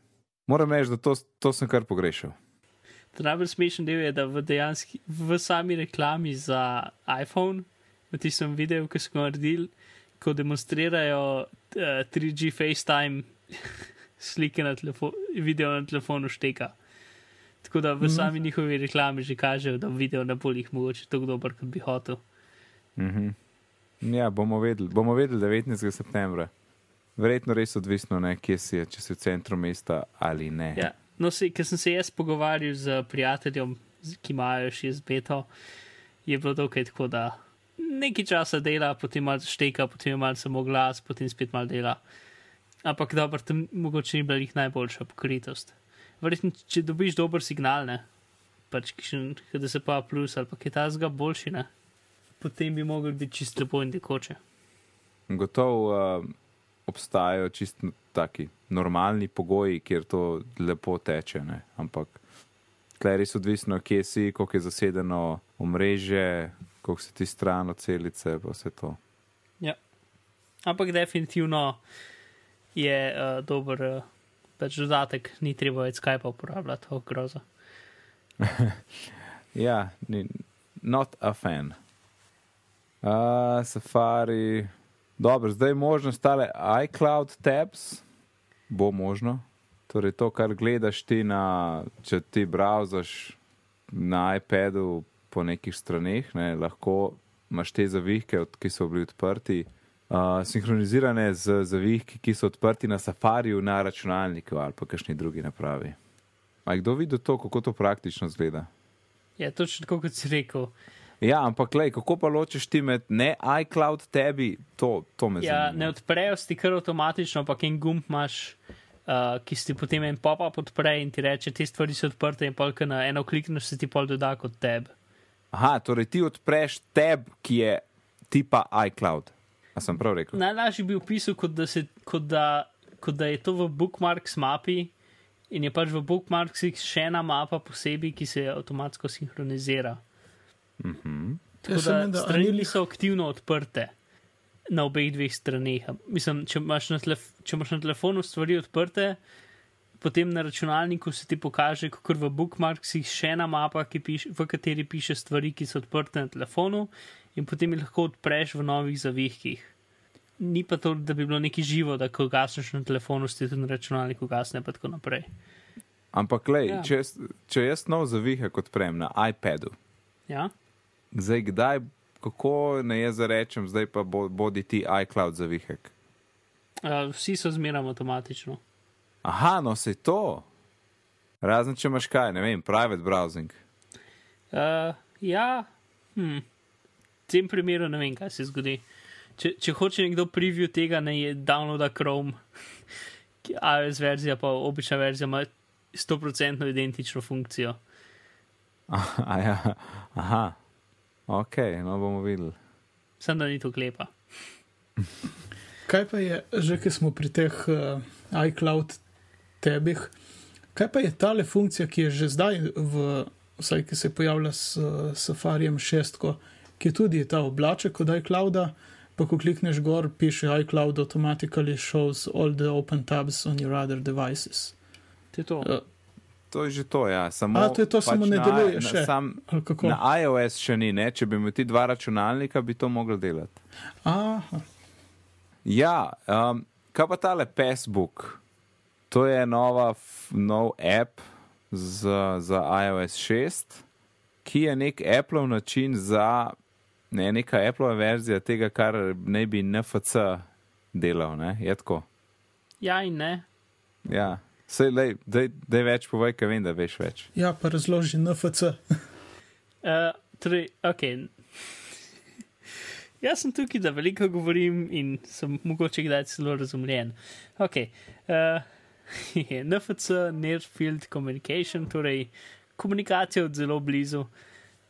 Moram reči, da to, to sem kar pogrešal.
Ta najbolj smešen del je, da v, dejanski, v sami reklami za iPhone, v tistem videu, ki so ga naredili, ko demonstrirajo uh, 3G FaceTime slike na telefonu, video na telefonu šteka. Tako da v sami njihovi reklami že kažejo, da video ne bo jih mogoče tako dober, kot bi hotel.
Mhm. Ja, bomo vedeli, bomo vedeli 19. septembra. Verjetno res odvisno, ne, kje si je, če si v centru mesta ali ne.
Ja. No, se, ker sem se jaz pogovarjal z prijateljem, ki imajo še izbeto, je bilo dokaj tako, da nekaj časa dela, potem malo šteka, potem malo samo glas, potem spet malo dela. Ampak dobro, tam mogoče ni bila jih najboljša pokritost. Verjetno, če dobiš dober signal, ne, pač kišen, da se pa plus ali pa kaj tasga boljši, ne, potem bi mogli biti čisto lepo in tekoče.
Gotovo uh, obstajajo čisto taki normalni pogoji, kjer to lepo teče, ne? ampak tle res odvisno, kje si, koliko je zasedeno omrežje, koliko si ti stran od celice, pa vse to.
Ja. Ampak definitivno je uh, dober uh, pač dodatek, ni treba več Skype uporabljati, oh, groza.
Ja, ni, not a fan. Uh, safari. Dobro, zdaj je možno stale iCloud tabs, bo možno. Torej, to, kar gledaš ti na, če ti browsaš na iPadu po nekih straneh, ne, lahko imaš te zavihke, ki so bili odprti, uh, sinhronizirane z zavihki, ki so odprti na safariju, na računalniku ali pa kakšni drugi napravi. A je kdo videl to, kako to praktično zgleda?
Ja, točno tako, kot si rekel.
Ja, ampak lej, kako pa ločeš ti med ne iCloud tebi, to, to me
Ja,
zanima.
ne odprejo ti kar avtomatično, ampak en gumb imaš, uh, ki si potem en pop-up odpre in ti reče, te stvari so odprte in polk na eno klikneš, se ti pol doda kot teb.
Aha, torej ti odpreš tab, ki je tipa iCloud. A sem prav rekel?
Najlažji bi opisal, kot da, se, kot, da, kot da je to v bookmarks mapi in je pač v bookmarksih še ena mapa posebej, ki se avtomatsko sinhronizira.
Mhm.
Tako
Jaz sem
da
menda, a ni
strani
lih-
niso aktivno odprte. na obeh dveh straneh. Mislim, če imaš na, telef če imaš na telefonu stvari odprte, potem na računalniku se ti pokaže, kot v bookmarksih, še ena mapa, piš, v kateri piše stvari, ki so odprte na telefonu, in potem jih lahko odpreš v novih zavihkih. Ni pa to, da bi bilo neki živo, da ko gasneš na telefonu, si tudi na računalniku gasne, pa tako naprej.
Ampak, lej, ja. če, če jaz nov zavihek odprem na iPadu,
ja?
zdaj kdaj, kako ne jaz zarečem, zdaj pa bodi ti iCloud zavihek.
Uh, vsi so zmeraj avtomatično.
Aha, no se to. Razen če imaš kaj, ne vem, private browsing.
Uh, ja, hm. v tem primeru ne vem, kaj se zgodi. Če, če hoče nekdo preview tega, ne je downloada Chrome, iOS verzija, pa obična verzija ima 100% identično funkcijo.
Aha, ja. Aha, ok, no bomo videli.
Sem da ni to klepa.
Kaj pa je, že ki smo pri teh uh, iCloud tebih. Kaj pa je ta le funkcija, ki je že zdaj, v, vsaj ki se je pojavila s Safarijem 6, ki je tudi ta oblaček od iClouda, pa ko klikneš gor, piše iCloud automatically shows all the open tabs on your other devices.
To je to.
Uh,
To je že to, ja. Samo,
A, to je to,
pač
samo ne
na,
deluje
na,
še.
Sam, na iOS še ni, ne? če bi imel ti dva računalnika, bi to mogli delati.
Aha.
Ja, um, kaj pa tale Facebook? To je nova, nov app za, za iOS 6, ki je nek Apple način za ne, neka Apple verzija tega, kar ne bi NFC delal. Ne? Je tako?
Ja, in ne.
Ja. Sej, lej, dej, dej več povej, ker vem, da veš več.
Ja, pa razloži NFC.
uh, torej, ok. Jaz sem tukaj, da veliko govorim in sem mogoče kdaj celo razumljen. Ok. Uh, NFC, Near Field Communication, torej komunikacija od zelo blizu.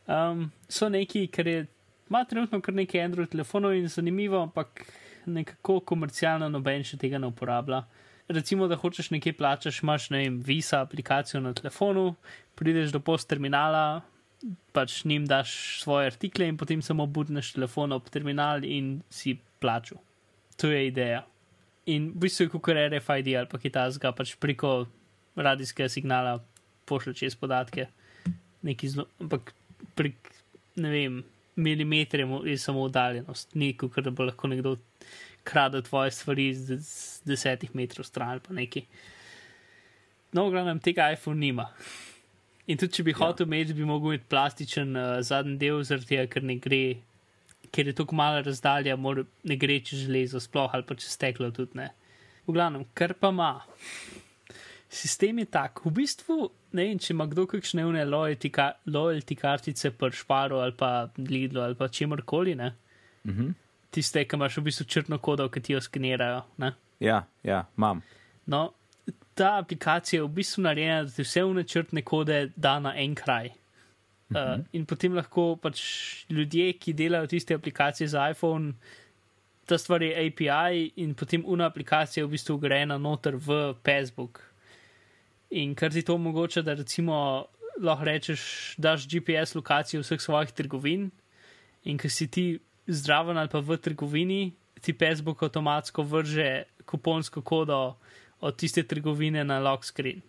Um, so neki, kar je, ima trenutno kar nekaj Android telefonov in zanimivo, ampak nekako komercialno noben še tega ne uporablja recimo, da hočeš nekaj plačati, imaš ne vem, visa aplikacijo na telefonu, prideš do post terminala, pač njim daš svoje artikle in potem samo budneš telefon ob terminal in si plačal. To je ideja. In v bistvu je kot RFID ali pa kitajska, pač preko radijskega signala pošlje čez podatke, neki zelo, ampak prek, ne vem, milimetre je samo oddaljenost, ni kot da bo lahko nekdo krade tvoje stvari z, z desetih metrov stran ali pa neki. No, glavno, tega iPhone nima. In tudi, če bi ja. hotel imeti, bi mogel imeti plastičen uh, zadnji del, zaradi tega, ker ne gre, ker je tako mala razdalja, mora, ne gre čez železo, sploh ali pa čez steklo tudi ne. V glavnem, kar pa ima. Sistem je tak, v bistvu ne vem, če ima kdo kakšne une loyalty, ka loyalty kartice pri Šparu ali pa Lidlu ali pa čemorkoli, ne.
Mhm. Mm
tiste, ki imaš v bistvu črno kodo, ki ti jo skenirajo. Ne?
Ja, ja, imam.
No, ta aplikacija je v bistvu narejena, da ti vse vne črtne kode da na en kraj. Uh, uh -huh. In potem lahko pač ljudje, ki delajo tiste aplikacije za iPhone, ta stvar je API in potem una aplikacija je v bistvu ugrajena noter v Facebook. In kar ti to omogoča, da recimo lahko rečeš, daš GPS lokacijo vseh svojih trgovin in ker si ti zdraven ali pa v trgovini, ti Facebook avtomatsko vrže kuponsko kodo od tiste trgovine na lock screen.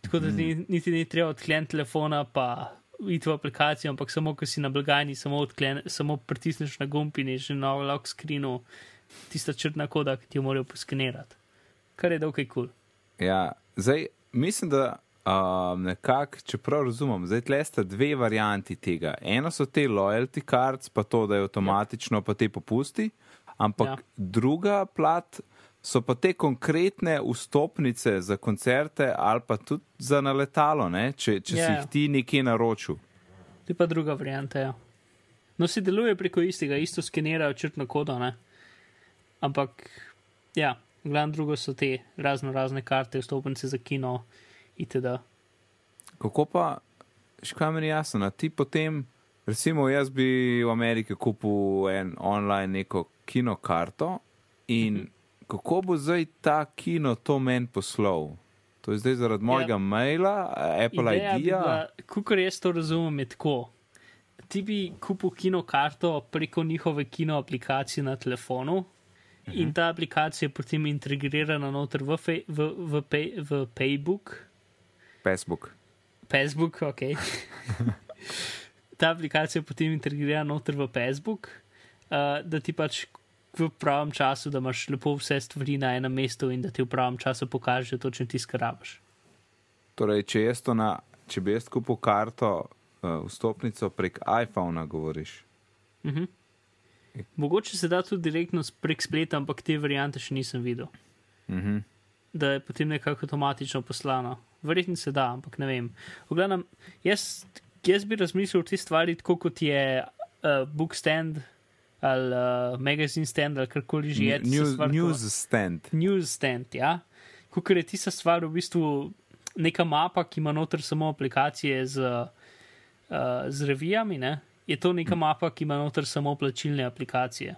Tako da mm. niti ni treba odkleniti telefona, pa iti v aplikacijo, ampak samo, ko si na blagajni, samo, odklen, samo pritisneš na gumb in je že na lock screenu tista črna koda, ki ti jo morajo poskenirati. Kar je dokaj kul. Cool.
Ja, zdaj mislim, da um, nekako, če prav razumem, zdaj tle sta dve varianti tega. Eno so te loyalty cards, pa to, da je avtomatično ja. pa te popusti, ampak ja. druga plat so pa te konkretne vstopnice za koncerte ali pa tudi za naletalo, ne? če, če ja. si jih ti nekje naročil.
Je pa druga varianta. Ja. No, si deluje preko istega, isto skenirajo črtno kodo, ne? ampak ja, glavno drugo so te razno razne karte, vstopnice za kino itd.
Kako pa, škaj meni jasno, ti potem, recimo, jaz bi v Ameriki kupil en online neko kinokarto in mhm. Kako bo zdaj ta kino to meni poslal? To je zdaj zaradi mojega ja. maila, Apple ID-ja.
Kukor jaz to razumem, je tako. ti bi kupil kinokarto preko njihove kino aplikacije na telefonu uh -huh. in ta aplikacija je potem integrirana noter v, fej, v, v, pay, v Paybook.
Facebook.
Facebook, ok. ta aplikacija je potem integrirana noter v Facebook, uh, da ti pač v pravem času, da imaš lepo vse stvari na enem mestu in da ti v pravem času pokaže točno ti skrabaš.
Torej, če, to na, če bi jaz kupil karto, uh, vstopnico prek iPhona, govoriš.
Uh -huh. Mogoče se da tudi direktno prek spleta, ampak te variante še nisem videl.
Uh -huh.
Da je potem nekako avtomatično poslano. Verjetno se da, ampak ne vem. Gledam, jaz, jaz bi razmislil o te stvari, tako kot je uh, bookstand ali uh, magazine stand ali karkoli že je.
News, news stand.
News stand, ja. Kukor je tista stvar v bistvu neka mapa, ki ima noter samo aplikacije z, uh, z revijami, ne? je to neka mapa, ki ima noter samo plačilne aplikacije.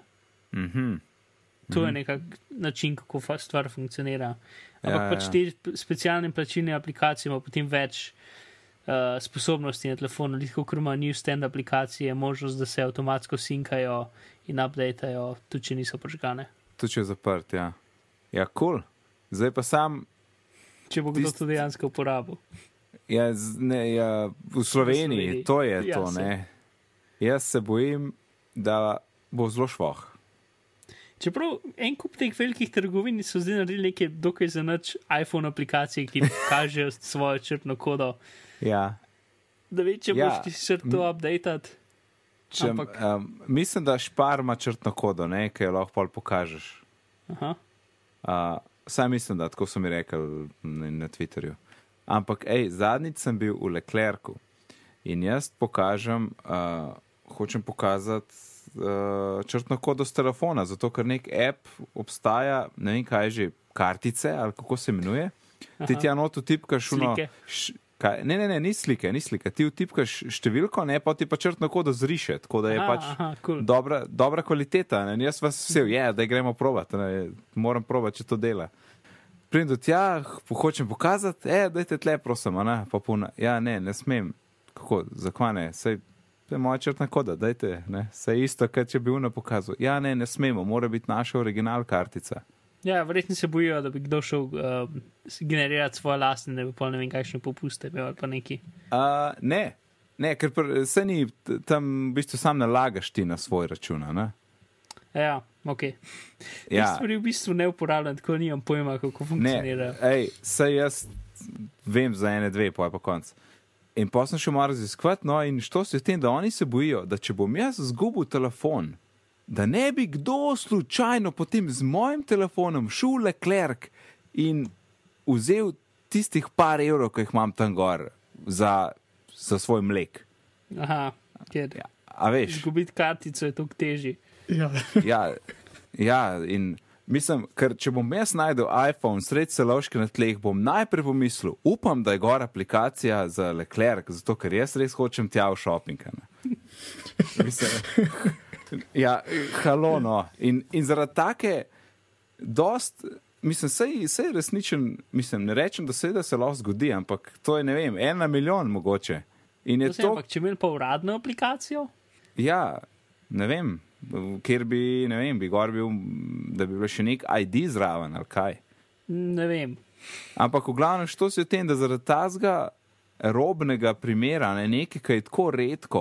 Mm -hmm.
To je nekak način, kako stvar funkcionira. Ampak
Ja,
pač
ja.
te specialne plačilne aplikacije ima potem več uh, sposobnosti na telefonu, lahko ima New Stand aplikacije, možnost, da se avtomatsko sinkajo in updatejo, tudi če niso požgane.
Tudi če je zaprt, ja. Ja, kul. Cool. Zdaj pa sam,
Če bo kdo
Tist-
to dejansko uporabil.
ja, ne, ja, v Sloveniji,
Sloveniji.
to je
Ja,
to,
saj.
ne. Jaz se bojim, da bo zelo švoh.
Čeprav en kup teh velikih trgovin so zdaj naredili neke dokaj za nič iPhone aplikacije, ki kažejo svojo črtno kodo,
Ja.
da ve, če
Ja.
boš ti še to updated.
Če,
Ampak-
um, mislim, da špar ima črtno kodo, ne, ki jo lahko pol pokažeš.
Aha.
Uh, Saj mislim, da tako so mi rekli na, na Twitterju. Ampak, hej, zadnjič sem bil v Leclercu in jaz pokažem, uh, hočem pokazati uh, črtno kodo z telefona, zato ker nek app obstaja, ne vem kaj je že, kartice ali kako se imenuje. Ti
Aha.
ti enoto tipkaš uno.
Slike.
š- Kaj, ne, ne, ne, ni slike, ni slike. Ti vtipkaš številko, ne pa ti pa črtno kodo zriše, tako da je
Aha,
pač
aha, cool.
dobra, dobra kvaliteta. Ne? Jaz vas vse, je, da gremo provat, ne? moram provat, če to dela. Pridem do tja, hočem pokazati, e, dajte tle, prosim, a ne, pa puna. Ja, ne, ne smem. Kako, zakaj ne, sej, to je moja črtna koda, dajte, ne, sej isto, kot če bi uno pokazal. Ja, ne, ne smemo, mora biti naša original kartica.
Ja, verjetno se bojijo, da bi kdo šel uh, generirati svoje lastne, da bi pa ne vem, kakšne popuste imel ali pa neki.
Uh, ne, ne, ker se ni, tam v bistvu sam nalagaš ti na svoj račun, ne.
Ja, ok. Ja.
Ja,
Stvari v bistvu ne uporabljam, tako nimam pojma, kako
Ne,
funkcionira.
ej, sej jaz vem za ene, dve, pa je pa konc. In pa sem še malo raziskovati, no, in što se je tem, da oni se bojijo, da če bom jaz zgubil telefon, da ne bi kdo slučajno potem z mojim telefonom šel v Leclerc in vzel tistih par evrov, ki jih imam tam gor za, za svoj mlek.
Aha, ker
Ja, a veš?
izgubiti kartico je toliko težje.
Ja,
Ja, ja, in mislim, ker če bom jaz najdel iPhone sred celovške na tleh, bom najprej pomislil, upam, da je gor aplikacija za Leclerc, zato ker jaz res hočem tja v. Mislim, ja, halo, no. In, in zaradi take, dost, mislim, sej, sej resničen, mislim, ne rečem, da se, da se lahko zgodi, ampak to je, ne vem, en na milijon mogoče. In je
To se,
to,
ampak če imel pa uradno aplikacijo,
Ja, ne vem, kjer bi, ne vem, bi gor bil, da bi bil še nek ID zraven ali kaj.
ne vem.
Ampak v glavnem, što se je v tem, da zaradi tazga robnega primera, ne nekaj, ki je tako redko,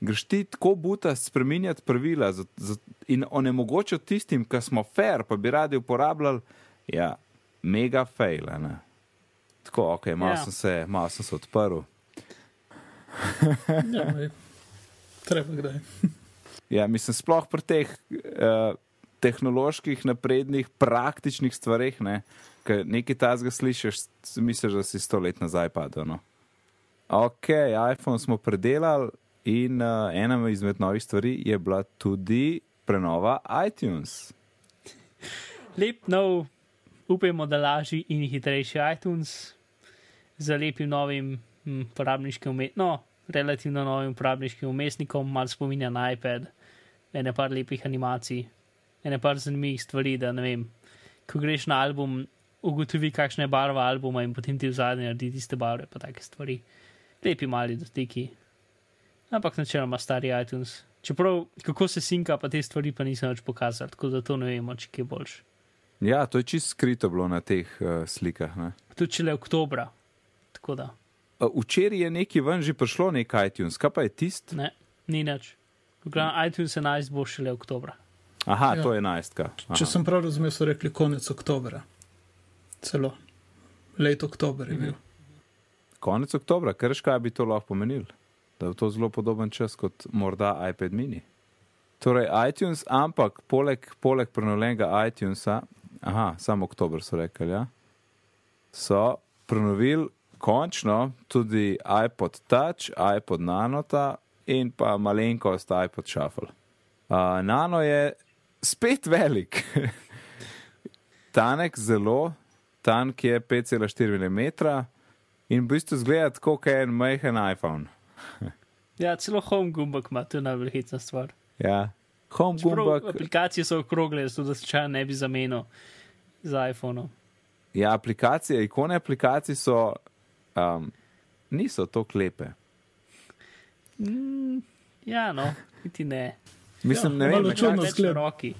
greš ti tako buta spreminjati pravila za, za, in onemogočati tistim, ki smo fair, pa bi radi uporabljali, ja, mega fail. a Ne? Tako, ok, malo,
Ja.
sem se, malo sem se odprl.
ja treba kdaj.
Ja, mislim, sploh pri teh uh, tehnoloških, naprednih, praktičnih stvareh, ne, ki nekaj tazga slišiš, misliš, da si sto let nazaj padel. No. Ok, iPhone smo predelali in uh, ena izmed novih stvari je bila tudi prenova iTunes.
Lep nov, upajmo, da lažji in hitrejši iTunes z lepim novim hm, uporabniškim umestnikom, no, relativno novim uporabniškim umestnikom, malo spominja na iPad, ene par lepih animacij, ene par zanimivih stvari, da ne vem, ko greš na album, ugotovi, kakšna je barva albuma in potem ti v zadnji naredi tiste barve, pa take stvari. Lepi mali dotiki. Ampak načeloma stari iTunes. Čeprav, kako se sinka, pa te stvari pa nisem več pokazal, tako da to ne vemo, če je boljš.
Ja, to je čisto skrito bilo na teh uh, slikah. Ne?
Tudi če le oktobra.
Uh, Včeraj je neki ven že prišlo nekaj iTunes, kaj pa je tist?
ne, ni nič. Glavno, iTunes 11 bo šele oktobra.
Aha,
Ja.
to je enajstka.
Če sem prav razumel, so rekli konec oktobra. Celo. Let oktober je bil.
Konec oktobra, ker škaj bi to lahko pomenil? Da je to zelo podoben čas kot morda iPad mini. Torej, iTunes, ampak poleg, poleg prenovljenega iTunesa, aha, samo oktober so rekli, ja, so prenovili končno tudi iPod Touch, iPod Nanota in pa malenkost iPod Shuffle. Uh, Nano je spet velik. tanek, zelo, tank je 5,4 mm in v bistvu zgleda tako, kot en majhen iPhone.
Ja, celo home gumbek ima, to je najbolj hitna stvar.
Ja. Home
Čeprav
gumbak,
aplikacije so okrogle, zato da se čaj ne bi zamenil z iPhonom.
ja, aplikacije, ikone aplikacij so, um, niso tako lepe.
Mm, ja, no, niti ne.
Mislim,
Ja,
ne vem,
čudno
Več
zgleda.
roki.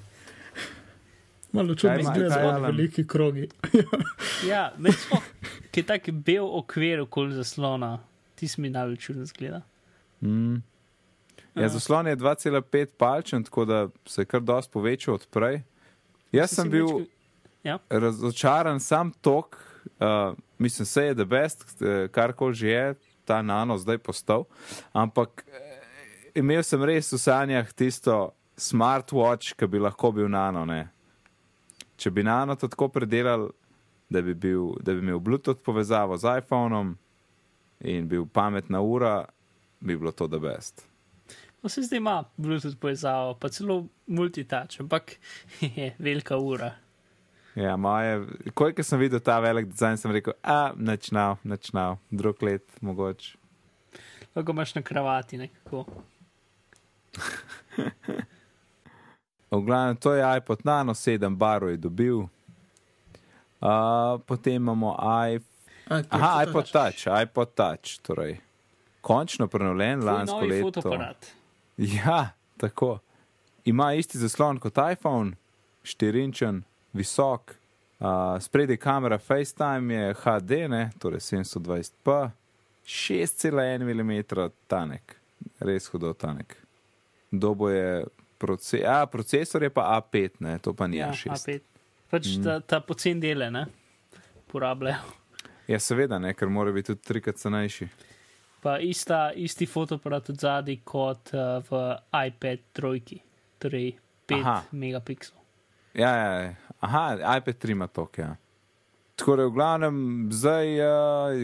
Malo čudno
kaj,
zelo veliki krogi.
Ja, med smo, ki je tak bel okvir okoli zaslona, ti si mi najbolj čudno zgleda.
Mm. Ja,
Ja.
zaslon je 2,5 palčen, tako da se je kar dosti povečal od prej. Jaz
Si
sem
si
bil
več- Ja.
razočaran sam tok, uh, mislim, se je the best, eh, kar koli že je, ta nano zdaj postal. Ampak eh, imel sem res v sanjah tisto smartwatch, ki bi lahko bil nano. Ne? Če bi nano to tako predelal, da bi, bil, da bi imel Bluetooth povezavo z iPhonom in bil pametna ura, bi bilo to the best.
No, se zdaj ima Bluetooth povezavo, pa celo multitouch, ampak je velika ura.
Ja, moje, koliko sem videl ta velik dizajn, sem rekel, a načnal, načnal, drug let, mogoče.
Lahko imaš na kravati nekako.
V glavnem, to je iPod Nano, sedem barov je dobil. Uh, potem imamo iPhone. Aha, iPod Touch, iPod Touch, torej. Končno prenovljen lansko leto. Ja, tako. Ima isti zaslon kot iPhone, štirinčen, visok, uh, spredaj kamera FaceTime je HD, ne, torej 720p, 6,1 mm tanek, res hudo tanek. Dobo je, proce a, procesor je pa A5, ne, to pa ni
Ja,
A6.
A5. Pač
Mm.
ta, ta pocen dele, ne? Porabljajo.
Ja, seveda, ne, ker mora biti tudi trikrat cenejši.
Pa ista, isti fotoaparat od zadaj kot uh, v iPad trojki, torej 5
Aha.
megapikslov.
Ja, ja, ja. Aha, iPad 3 ima tok, ja. Tako da v glavnem zdaj je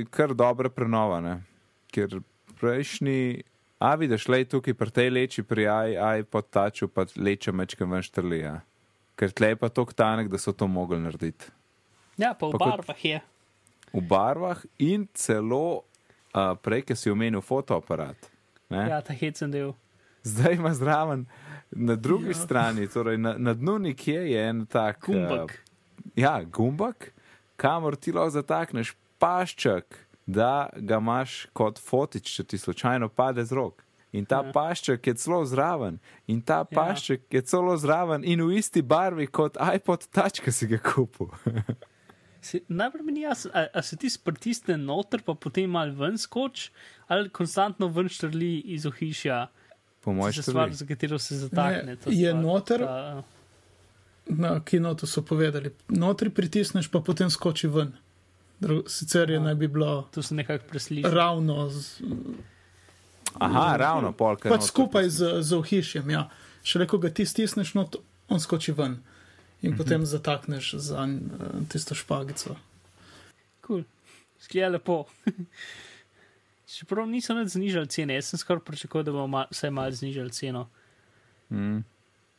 uh, kar dobra prenova, ne? ker prejšnji, a vidiš, le tukaj pri tej leči pri iPod Touchu pa leča mečkem ven štrli, ja. ker tle je pa tok tanek, da so to mogli narediti.
Ja, pa v
Pa kot-
barvah je.
V barvah in celo uh, prej, ki si omenil fotoaparat. Ne?
Ja, ta hecen del.
Zdaj ima zraven na drugi ja. strani, torej na, na dnu nekje je en tak.
Gumbak.
Uh, ja, gumbak, kamor ti lahko zatakneš pašček, da ga imaš kot fotič, če ti slučajno pade z rok. In ta ja. Pašček je celo zraven, in ta
Ja.
pašček je celo zraven in v isti barvi kot iPod Touch, ki si ga kupil.
Najprej mi ni jasno, a, a se ti pritisne noter, pa potem mal ven skoč, ali konstantno ven štrli iz ohišja.
Po mojem
Tista stvar,
številu.
za katero se zatakne.
Ne,
ta
je
stvar,
noter?
Ta,
Na kinotu so povedali, notri pritisneš, pa potem skoči ven. Dru sicer je naj bi bilo
to se nekako presliši.
ravno, z,
Aha, ravno polka.
pač skupaj z, z ohišjem. Ja. Šele ko ga ti stisneš, no, on skoči ven in
Mhm.
potem zatakneš za uh, tisto špagico.
Cool. Sklija lepo. Čeprav niso več znižali cene, jaz sem skoraj pričakoval, da bomo mal, vsaj malo znižali ceno.
Mm,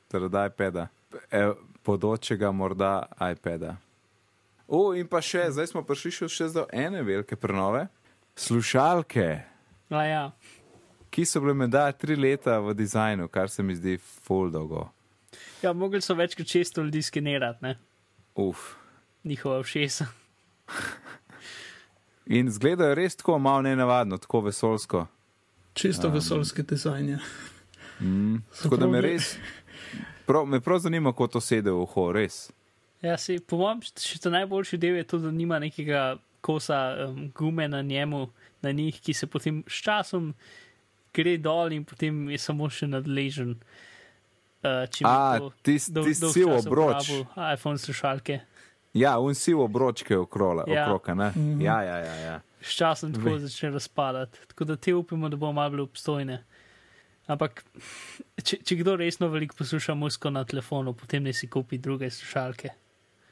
torej, iPada. E, podočega morda iPada. O, in pa še, zdaj smo prišli še- do ene velike prenove. Slušalke,
A ja,
ki so bile menda tri leta v dizajnu, kar se mi zdi full dolgo.
ja mogli so več kot 600 ljudi skenirati, ne?
Uf.
njihova všesa.
In zgledajo res tako malo nenavadno, tako vesolsko.
Čisto um, vesoljski dizajn je.
Mm, tako da me res, prav, me prav zanima, kako to sedi v uho, res.
Ja, si, po mojem, še to najboljši del je to, da nima nekega kosa um, gume na njemu, na njih, ki se potem s časom gre dol in potem je samo še nadležen. Uh,
A, ti si v obroč.
iPhone slušalke.
Ja, un si v obroč, ki je okrola, ja. okroka, ne? Mm -hmm. Ja, ja, ja. ja.
S časom tako začne razpadati. Tako da te upamo, da bomo malo obstojne. Ampak, če, če kdo resno veliko posluša musko na telefonu, potem ne si kupi druge slušalke.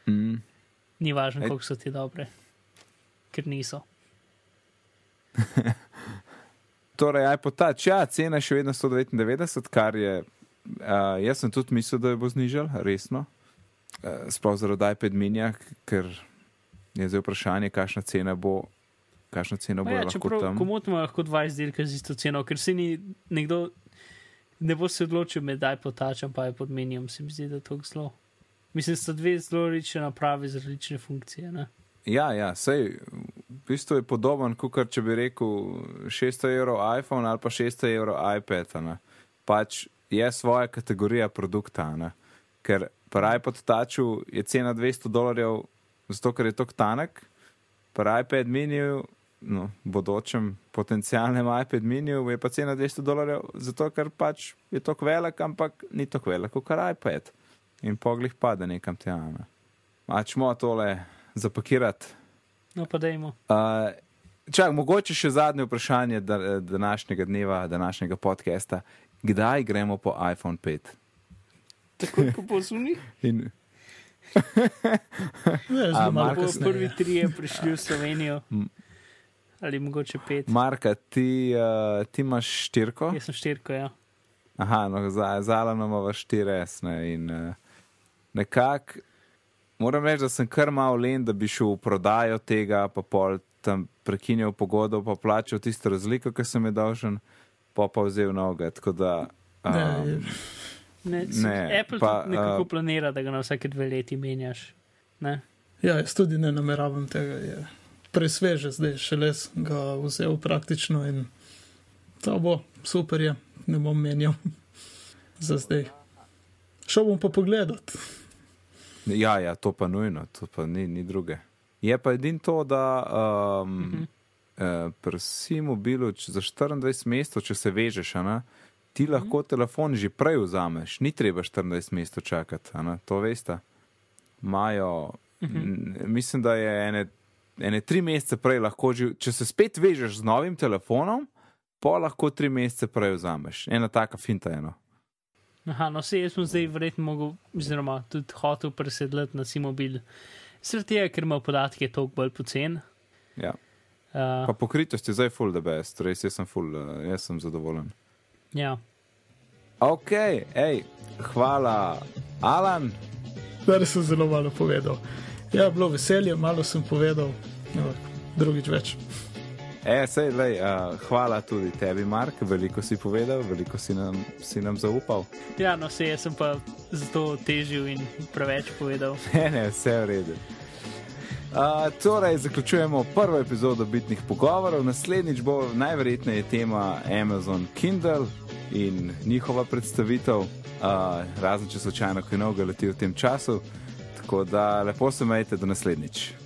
Mm.
Ni važno, koliko so ti dobre, ker niso.
torej, aj po ta čas, cena je še vedno 199, kar je. Uh, jaz sem tudi mislil, da jo bo znižal, resno. Uh, sploh zaradi iPad minja, ker je zdaj vprašanje, kakšna cena bo. Kakšna cena bo ja, lahko tam?
Komod ima lahko dva izdelka z isto ceno, ker se ni nekdo ne bo se odločil med iPod tačem pa iPod minjem, se mi zdi, da je to zelo. Mislim, da sta dve zelo različne naprave za različne funkcije. Ne?
Ja, ja, sej, v bistvu je podoben, kot če bi rekel 600 evrov iPhone ali pa 600 evrov iPad. Ne? Pač je svoja kategorija produkta, ne? ker pri iPod taču je cena 200 dolarjev, zato ker je to tanek, pri iPad miniju, no, bodočem potencijalnem iPad miniju je pa cena 200 dolarjev, zato ker pač je to velik, ampak ni to velik kot iPad in poglih pade nekam tja. Ne. Mačmo tole zapakirati.
No, pa dajmo.
Uh, čak, mogoče še zadnje vprašanje današnjega dneva, današnjega podcasta. Kdaj gremo po iPhone 5?
Tako kot po zunji. In...
ne, zelo malo.
Prvi tri je prišli v Slovenijo. Ali mogoče pet.
Marka, ti, uh, ti imaš štirko?
Jaz sem štirko, ja.
Aha, no, za, za Alano imamo štiresne in uh, nekako moram reči, da sem kar malo len, da bi šel v prodajo tega, pa pol tam prekinil pogodbo, pa plačal tisto razliko, ki sem je dolžen, pa pa vzel noge. Da, um,
ne, ne, ne, Apple pa, nekako uh, planira, da ga na vsake dve leti menjaš. Ne?
Ja, jaz tudi ne nameravam tega. Je. Presveže zdaj, še les ga vzel praktično in to bo super, je. ne bom menjal za zdaj. Šel bom pa pogledat.
Ja, ja, to pa nujno, to pa ni, ni druge. Je pa edino to, da um, uh -huh. eh, pri Simobilu za 24 mesecev, če se vežeš, ana, ti mhm. lahko telefon že prej vzameš, ni treba 24 mesecev čakati, to veste. Majo, uh mhm. -huh. mislim, da je ene, ene tri mesece prej lahko že, če se spet vežeš z novim telefonom, pa lahko tri mesece prej vzameš. Ena taka finta eno.
Aha, no, se jaz sem zdaj verjetno mogel, oziroma tudi hotel presedlati na Simobil. Sredi tega, ker ima podatke toliko bolj pocen.
Ja. Uh, pa pokritost je zdaj full the best, res jaz sem full, uh, jaz sem zadovoljen.
Ja.
Ok, hej, hvala, Alan.
Zdaj sem zelo malo povedal. Ja, bilo veselje, malo sem povedal, drugič več.
E, sej, lej, uh, hvala tudi tebi, Mark, veliko si povedal, veliko si nam, si nam zaupal.
Ja, no, se jaz sem pa zato težil in preveč povedal.
Ne, ne, vse je v redu. Uh, torej, zaključujemo prvo epizodo bitnih pogovorov. Naslednjič bo najverjetneje tema Amazon Kindle in njihova predstavitev, uh, razen če slučajno kaj novega leti v tem času. Tako da lepo se majte, do naslednjič.